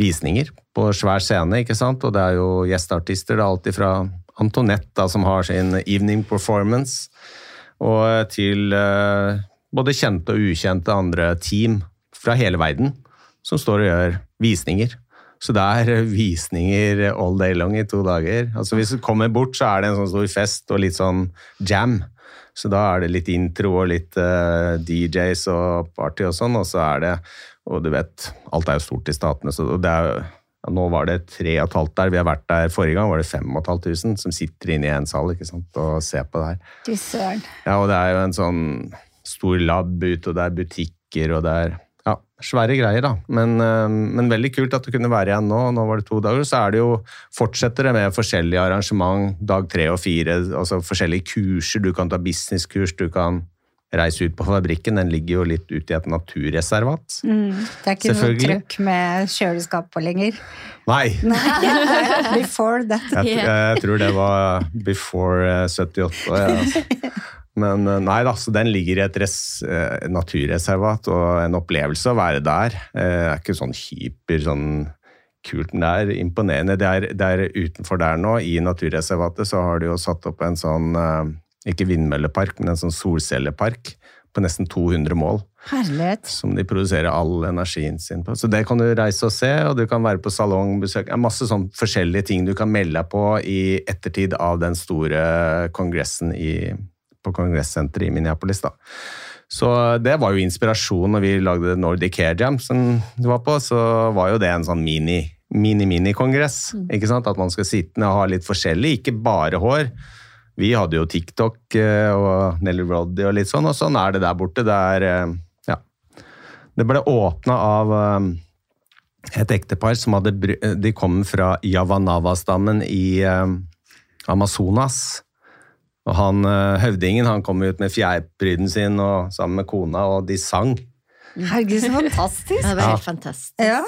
visninger på svær scene, ikke sant? Og det er jo gjesteartister, det er alltid fra Antonette, som har sin evening performance, og til eh, både kjente og ukjente andre team fra hele verden som står og gjør visninger. Så det er eh, visninger all day long i to dager. Altså Hvis du kommer bort, så er det en sånn stor fest og litt sånn jam. Så da er det litt intro og litt uh, DJs og party og sånn, og så er det Og du vet, alt er jo stort i statene, så det er jo ja, Nå var det tre og et halvt der. Vi har vært der forrige gang, var det fem og et halvt tusen som sitter inne i en sal ikke sant, og ser på det her. Ja, og det er jo en sånn stor lab ute, og det er butikker, og det er svære greier, da. Men, eh, men veldig kult at det kunne være igjen nå. Nå var det to dager. Så er det jo fortsetter det med forskjellige arrangement, dag tre og fire, altså forskjellige kurser. Du kan ta businesskurs, du kan reise ut på fabrikken. Den ligger jo litt ute i et naturreservat. Mm. Det er ikke noe trøkk med kjøleskap på lenger. Nei! Before that. Jeg, jeg tror det var before eh, 78. Ja, altså. Men eh, nei da, så den ligger i et res, eh, naturreservat, og en opplevelse å være der. Eh, Det er ikke sånn hyper sånn kult, men det er imponerende. Det er, det er utenfor der nå, i naturreservatet, så har de jo satt opp en sånn, eh, ikke vindmøllepark, men en sånn solcellepark på nesten 200 mål Herlighet. som de produserer all energien sin på. Så det kan du reise og se, og du kan være på salongbesøk. Det er masse sånn forskjellige ting du kan melde deg på i ettertid av den store kongressen i, på kongressenteret i Minneapolis. da. Så det var jo inspirasjon når vi lagde Nordic Hair Jam, som du var på, så var jo det en sånn mini mini-mini-kongress. ikke sant? At man skal sitte ned og ha litt forskjellig, ikke bare hår. Vi hadde jo TikTok eh, og Nelly Roddy og litt sånn, og sånn er det der borte. Det er eh, ja. Det ble åpna av eh, et ektepar som hadde De kom fra Yavanava-stammen i Amazonas. Og han eh, høvdingen han kom ut med fjærpryden sin og, sammen med kona, og de sang. Herregud, så fantastisk. Det var Ja. helt fantastisk. Ja.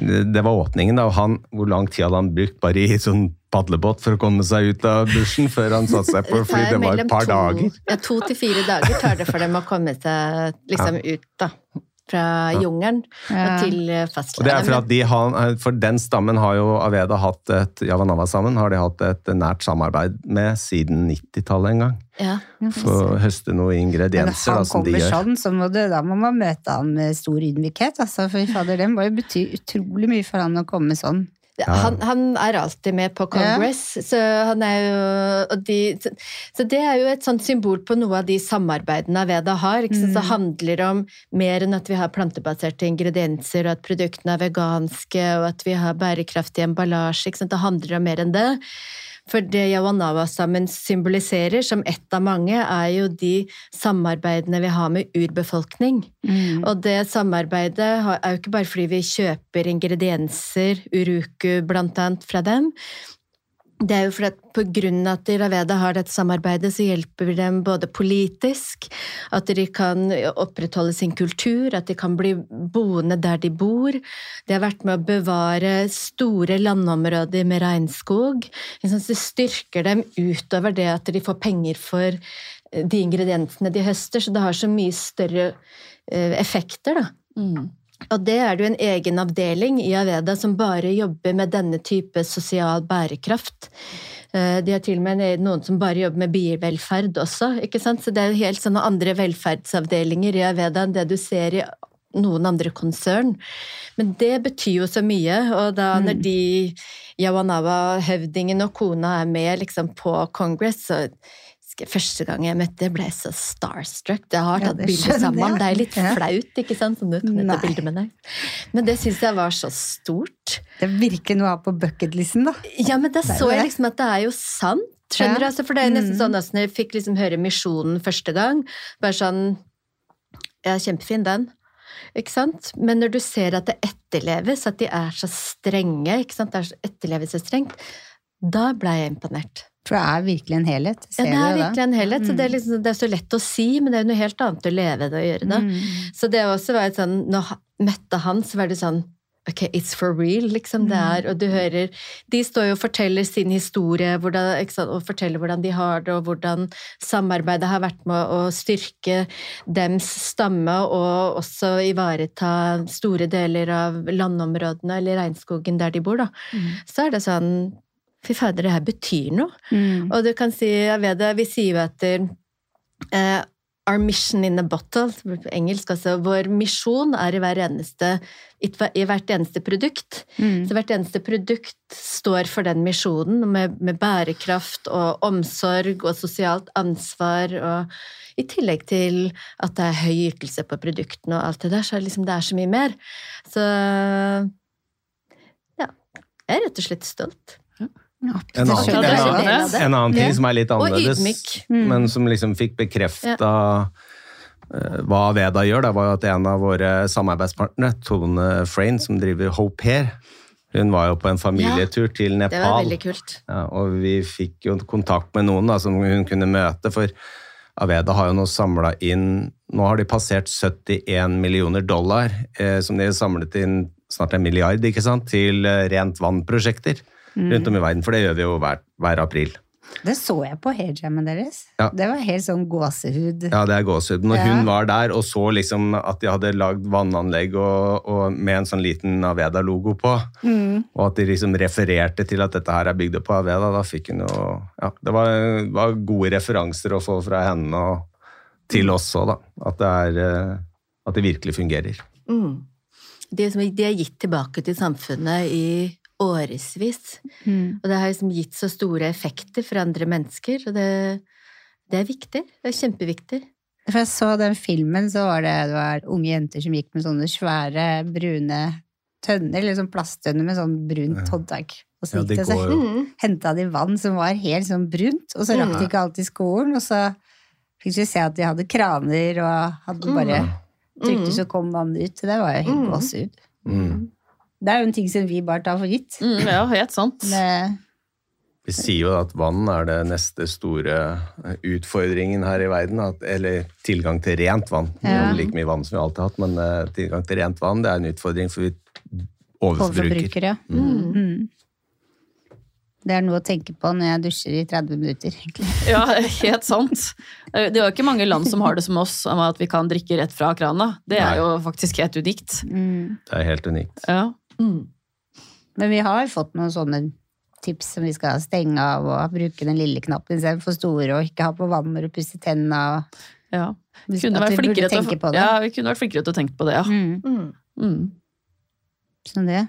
Det det var åpningen, da. og han, Hvor lang tid hadde han brukt bare i sånn padlebåt for å komme seg ut av dusjen før han satte seg på fly? Det var et par to, dager. Ja, to til fire dager tar det for dem å komme seg liksom ut, da. Fra jungelen Ja. til fastlandet. Og det er for at de har, for den stammen har jo Aveda hatt et Javanava-sammen har de hatt et nært samarbeid med siden 90-tallet en gang. ja. For å høste noen ingredienser da, som de kommer gjør. sånn, så må du, da må man møte han med stor ydmykhet. Altså, for fader, det må jo bety utrolig mye for han å komme sånn. Han, han er alltid med på Congress, så han er jo og de, så, så det er jo et sånt symbol på noe av de samarbeidene Aveda har. Ikke mm. Så det handler om mer enn at vi har plantebaserte ingredienser, og at produktene er veganske, og at vi har bærekraftig emballasje. Det handler om mer enn det. For det Yawanawa-stammen symboliserer, som ett av mange, er jo de samarbeidene vi har med urbefolkning. Og det samarbeidet er jo ikke bare fordi vi kjøper ingredienser, uruku blant annet, fra dem. Det er jo fordi at på grunn av at Raveda har dette samarbeidet, så hjelper vi dem både politisk, at de kan opprettholde sin kultur, at de kan bli boende der de bor. De har vært med å bevare store landområder med regnskog. Det styrker dem utover det at de får penger for de ingrediensene de høster, så det har så mye større eh, effekter, da. Mm. Og det er det jo en egen avdeling i Aveda som bare jobber med denne type sosial bærekraft. Eh, De har til og med noen som bare jobber med biervelferd også. ikke sant? Så det er jo helt sånne andre velferdsavdelinger i Aveda enn det du ser i noen andre konsern. Men det betyr jo så mye, og da når de Yawanawa-høvdingen og kona er med liksom på Congress, så husker første gang jeg møtte ble jeg så starstruck. Jeg har tatt ja, bilde sammen. Det er litt flaut, ikke sant, Sånn du. Men det syns jeg var så stort. Det er virkelig noe ha på bucketlisten, da. Ja, men da så jeg liksom at det er jo sant. Skjønner du? Ja. Altså, for det er nesten Mm. sånn altså, når jeg fikk liksom høre Misjonen første gang, bare sånn Ja, kjempefin den. Ikke sant? Men når du ser at det etterleves, at de er så strenge, ikke sant? det er så etterleves så strengt, da ble jeg imponert. For det er virkelig en helhet. Ja, det er det? virkelig en helhet. Så Mm. det, er liksom, det er så lett å si, men det er noe helt annet å leve det og gjøre det. Mm. Så det også var et sånn, når jeg møtte han, så var det sånn Ok, it's for real, liksom. Det Mm. er, og du hører De står jo og forteller sin historie, hvordan, sant, og forteller hvordan de har det, og hvordan samarbeidet har vært med å styrke dems stamme, og også ivareta store deler av landområdene, eller regnskogen der de bor, da. Mm. Så er det sånn Fy fader, det her betyr noe. Mm. Og du kan si, jeg vet det, vi sier jo etter eh, Our mission in a bottle, på engelsk altså. Vår misjon er i, hver eneste, i hvert eneste produkt. Mm. Så hvert eneste produkt står for den misjonen, med, med bærekraft og omsorg og sosialt ansvar. og I tillegg til at det er høy ytelse på produktene og alt det der, så er det liksom, det er så mye mer. Så ja, jeg er rett og slett stolt. En annen, en, annen, en annen ting som er litt annerledes. Mm. men som liksom fikk bekrefta eh, hva Veda gjør, det var jo at en av våre samarbeidspartnere, Tone Frain, som driver Hope Here, hun var jo på en familietur til Det var Nepal. veldig kult. Ja, og vi fikk jo kontakt med noen da, som hun kunne møte, for Aveda har jo nå samla inn Nå har de passert 71 millioner dollar, eh, som de har samlet inn snart en milliard, ikke sant, til eh, rent vann-prosjekter rundt om i verden. For det gjør vi jo hver, hver april. Det så jeg på hairjammen deres. Ja. Det var helt sånn gåsehud. Ja, det er gåsehud. Når Ja. hun var der og så liksom at de hadde lagd vannanlegg og, og med en sånn liten Aveda-logo på, Mm. og at de liksom refererte til at dette her er bygd opp på Aveda, da fikk hun jo Ja, det var, var gode referanser å få fra henne og til oss òg, da. At det er eh, At det virkelig fungerer. Mm. Det som, de har gitt tilbake til samfunnet i årevis. Mm. Og det har liksom gitt så store effekter for andre mennesker, og det, det er viktig. Det er kjempeviktig. For jeg så den filmen, så var det, det var unge jenter som gikk med sånne svære, brune tønner, eller sånn plasttønner med sånn brunt håndtak. Og så gikk det de og så. Mm. henta de vann som var helt sånn brunt, og så rakk de ikke i skolen, og så fikk vi se at de hadde kraner og hadde bare trykte, så kom vannet ut. Det var jo helt Mm. gåsehud. Mm. Det er jo en ting som vi bare tar for gitt. Mm, ja, helt sant. Det, Vi sier jo at vann er det neste store eh, utfordringen her i verden. At, eller tilgang til rent vann. Vi Ja. like mye vann som vi alltid har hatt, men uh, tilgang til rent vann det er en utfordring, for vi overforbruker. Ja. Mm. Det er noe å tenke på når jeg dusjer i 30 minutter, egentlig. Ja, helt sant. Det er jo ikke mange land som har det som oss, om at vi kan drikke rett fra krana. Det Nei. er jo faktisk helt unikt. Mm. Det er helt unikt. Ja. Mm. Men vi har fått noen sånne tips som vi skal stenge av og bruke den lille knappen istedenfor store, og ikke ha på vann når du pusser tenna. ja. Vi Kunne at vært vi burde flinkere til å, på det. ja, vi kunne vært flinkere til å tenke på det, ja. Mm. Mm. Sånn det.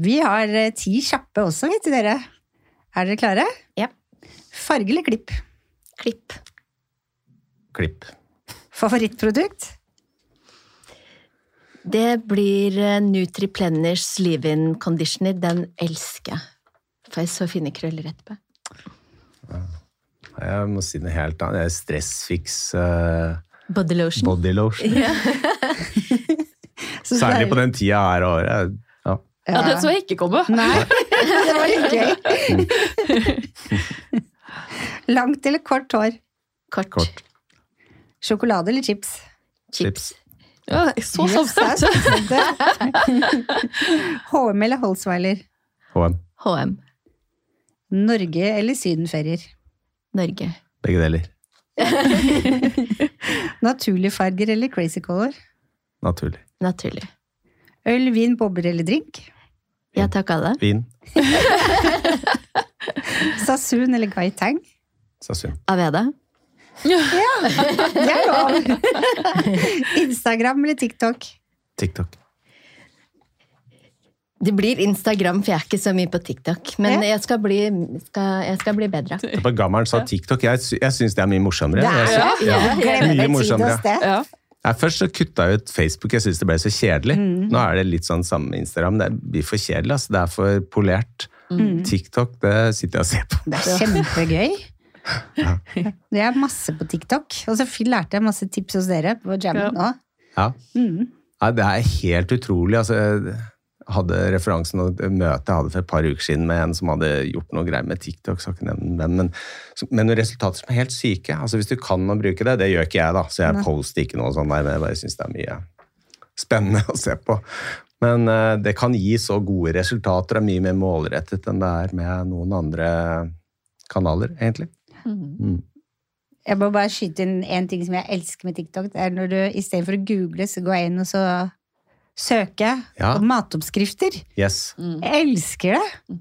Vi har eh, ti kjappe også, vet du dere. Er dere klare? Ja. Farge eller klipp? Klipp. Klipp. Favorittprodukt? Det blir eh, Nutriplenish leave-in conditioner. Den elsker jeg. Får jeg så fine krøller etterpå. Jeg må si noe helt annet. Det er Stressfix uh, Body lotion. body lotion. Ja. Særlig på den tida her av året. Ja. ja, det så jeg ikke komme. Nei, det var litt gøy. Langt eller kort hår? Kort. Kort. Sjokolade eller chips? Chips. Ja, så Yes, samstemt. HM eller Holsweiler? HM. HM. Norge eller sydenferier? Norge. Begge deler. Naturlige farger eller crazy color? Naturlig. Naturlig. Øl, vin, bobler eller drink? Ja takk, alle. Vin. Sasun eller Gai Tang? Sasun. Aveda. Det er lov! Instagram eller TikTok? TikTok. Det blir Instagram, for jeg er ikke så mye på TikTok. Men Ja. jeg, skal bli, skal, jeg skal bli bedre. På gammelen sa TikTok. Jeg, jeg syns det er mye morsommere. Det er Jeg sy- ja. ja. Mye morsommere. Ja. Nei, først så kutta jeg ut Facebook, jeg syntes det ble så kjedelig. Mm. Nå er det litt sånn samme Instagram. Det blir for kjedelig, altså. Det er for polert. Mm. TikTok, det sitter jeg og ser på. Det er kjempegøy. Det er masse på TikTok. Og så lærte jeg masse tips hos dere på Ja. jammen òg. Ja. Mm. ja. det er helt utrolig. Altså, jeg hadde referansen og møtet jeg hadde for et par uker siden med en som hadde gjort noe greier med TikTok, skal ikke nevne hvem, men, men noen resultater som er helt syke. Altså, hvis du kan å bruke det, det gjør ikke jeg, da, så jeg poster ikke noe sånt der, men jeg bare syns det er mye spennende å se på. Men uh, det kan gi så gode resultater, og er mye mer målrettet enn det er med noen andre kanaler, egentlig. Mm. Jeg må bare skyte inn en ting som jeg elsker med TikTok. Det er når du istedenfor å google, så går jeg inn og så søker Ja. på matoppskrifter. Yes, Jeg elsker det.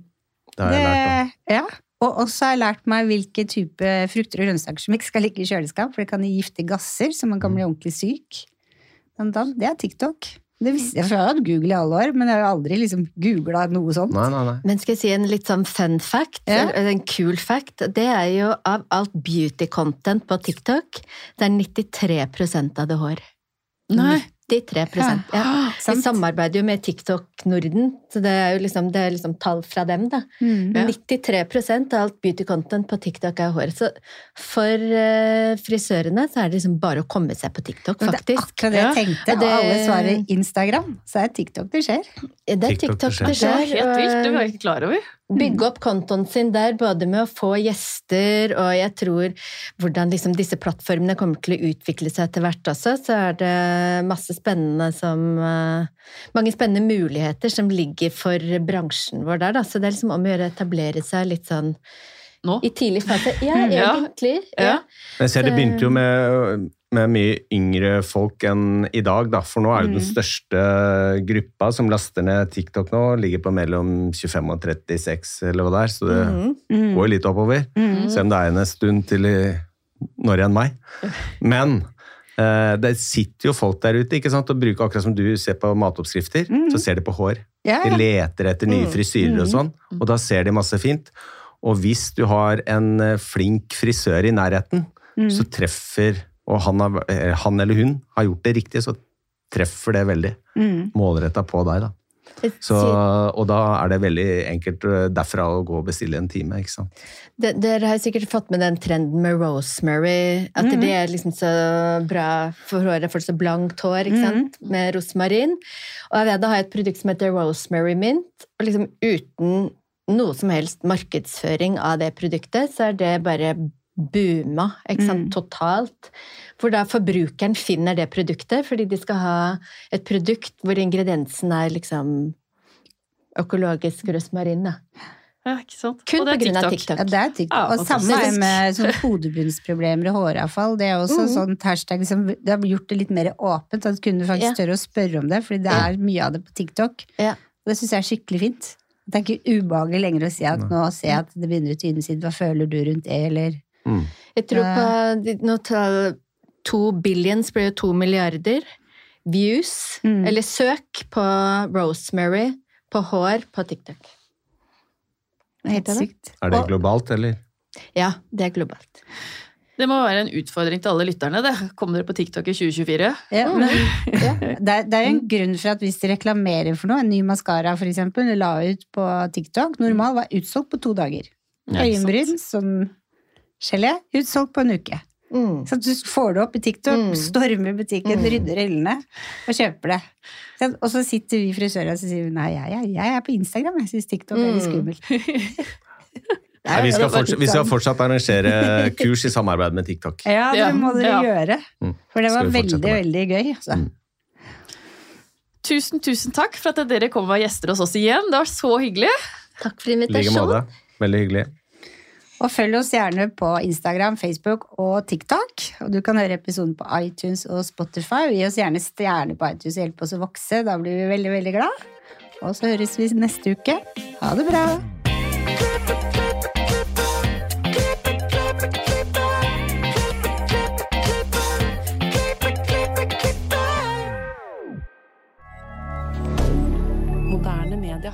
det har jeg lært om. ja. Og også har jeg lært meg hvilke type frukter og grønnsaker som ikke skal ligge i kjøleskap, for det kan gi giftige gasser, så man kan bli ordentlig syk. Det er TikTok. Det visste jeg, har hatt Google i alle år, men jeg har jo aldri liksom googla noe sånt. Nei, nei, nei. Men skal jeg si en litt sånn fun fact, Ja. en cool fact? Det er jo av alt beauty content på TikTok, det er 93% av det hår. Nei. 93 ja. Vi samarbeider jo med TikTok Norden, så det er jo liksom, det er liksom tall fra dem, da. Mm. Ja. 93 prosent av alt beauty content på TikTok er hår. Så for uh, frisørene så er det liksom bare å komme seg på TikTok, faktisk. Det er akkurat det jeg Ja. tenkte, Og det- og alle svarer Instagram. Så er TikTok det skjer. Det er TikTok TikTok det skjer. Det var helt vilt, det var jeg ikke klar over. Bygge opp kontoen sin der, både med å få gjester, og jeg tror hvordan liksom disse plattformene kommer til å utvikle seg etter hvert også, så er det masse spennende som eh, Mange spennende muligheter som ligger for bransjen vår der, da. Så det er liksom om å gjøre å etablere seg litt sånn Nå? i tidlig fase. Ja, egentlig. Ja. Ja. Jeg ser det begynte jo med, med mye yngre folk enn i dag, da. For nå er jo den Mm. største gruppa som laster ned TikTok nå, ligger på mellom 25 og 36, eller hva det er. Så det Mhm. Mm. går litt oppover. Mm. Selv om det er en stund til når enn meg. Men eh, det sitter jo folk der ute ikke sant, og bruker akkurat som du ser på matoppskrifter, Mm. så ser de på hår. Ja, De leter etter nye Mm. frisyrer og sånn, og da ser de masse fint. Og hvis du har en eh, flink frisør i nærheten, Mm. så treffer Og han, har, eh, han eller hun har gjort det riktig, så treffer det veldig Mm. målretta på deg. da. Så, og da er det veldig enkelt eh, derfra å gå og bestille en time. ikke sant? Det- Dere har sikkert fått med den trenden med rosemary, at Mhm. det er liksom så bra for håret, for så blankt hår, ikke sant, med rosmarin. Og Aveda har et produkt som heter rosemary mint, og liksom uten noe som helst markedsføring av det produktet, så er det bare booma, ikke sant, totalt. For da forbrukeren finner det produktet, fordi de skal ha et produkt hvor ingrediensen er liksom økologisk rosmarin. Ja, ikke sant? Kun Og det er på grunn av TikTok. TikTok. Ja, det er TikTok. Ja, og samme er med sånn hodebunnsproblemer og håravfall. Det er også mm. sånn hashtag som Det har gjort det litt mer åpent, at kunne faktisk Ja. tørre å spørre om det, fordi det er mye av det på TikTok. Ja. Og det syns jeg er skikkelig fint. Det er ikke ubehagelig lenger å si at nå ser jeg at det begynner å tyne sitt, hva føler du rundt det, eller Mm. Jeg tror på de- nå tar To billions blir jo to milliarder views, Mm. eller søk på rosemary på hår på TikTok. Helt sykt. Er det globalt, eller? Ja, det er globalt. Det må være en utfordring til alle lytterne. det. Kommer dere på TikTok i 2024? Ja, men Ja. det, er, det er jo en grunn for at hvis de reklamerer for noe, en ny maskara for eksempel, la ut på TikTok, normal var utsolgt på to dager. Øyenbryn, sånn gelé, utsolgt på en uke. Mm. Så du får det opp i TikTok, Mm. stormer butikken, Mm. rydder hyllene og kjøper det. Og så sitter vi frisører og så sier vi, nei, jeg, jeg, jeg er på Instagram, jeg syns TikTok er litt Mm. skummelt. Nei, vi, skal fortsatt, vi skal sånn. fortsatt arrangere kurs i samarbeid med TikTok. Ja, det må dere ja. gjøre. Mm. For det var veldig, med. veldig gøy. Altså. Mm. Tusen, tusen takk for at dere kom og var gjester hos oss igjen. Det var så hyggelig. Takk for invitasjonen. like måte. Veldig hyggelig. Og følg oss gjerne på Instagram, Facebook og TikTok. Og du kan høre episoden på iTunes og Spotify. Gi oss gjerne stjerner på iTunes og hjelp oss å vokse. Da blir vi veldig, veldig glad. Og så høres vi neste uke. Ha det bra! Moderne media.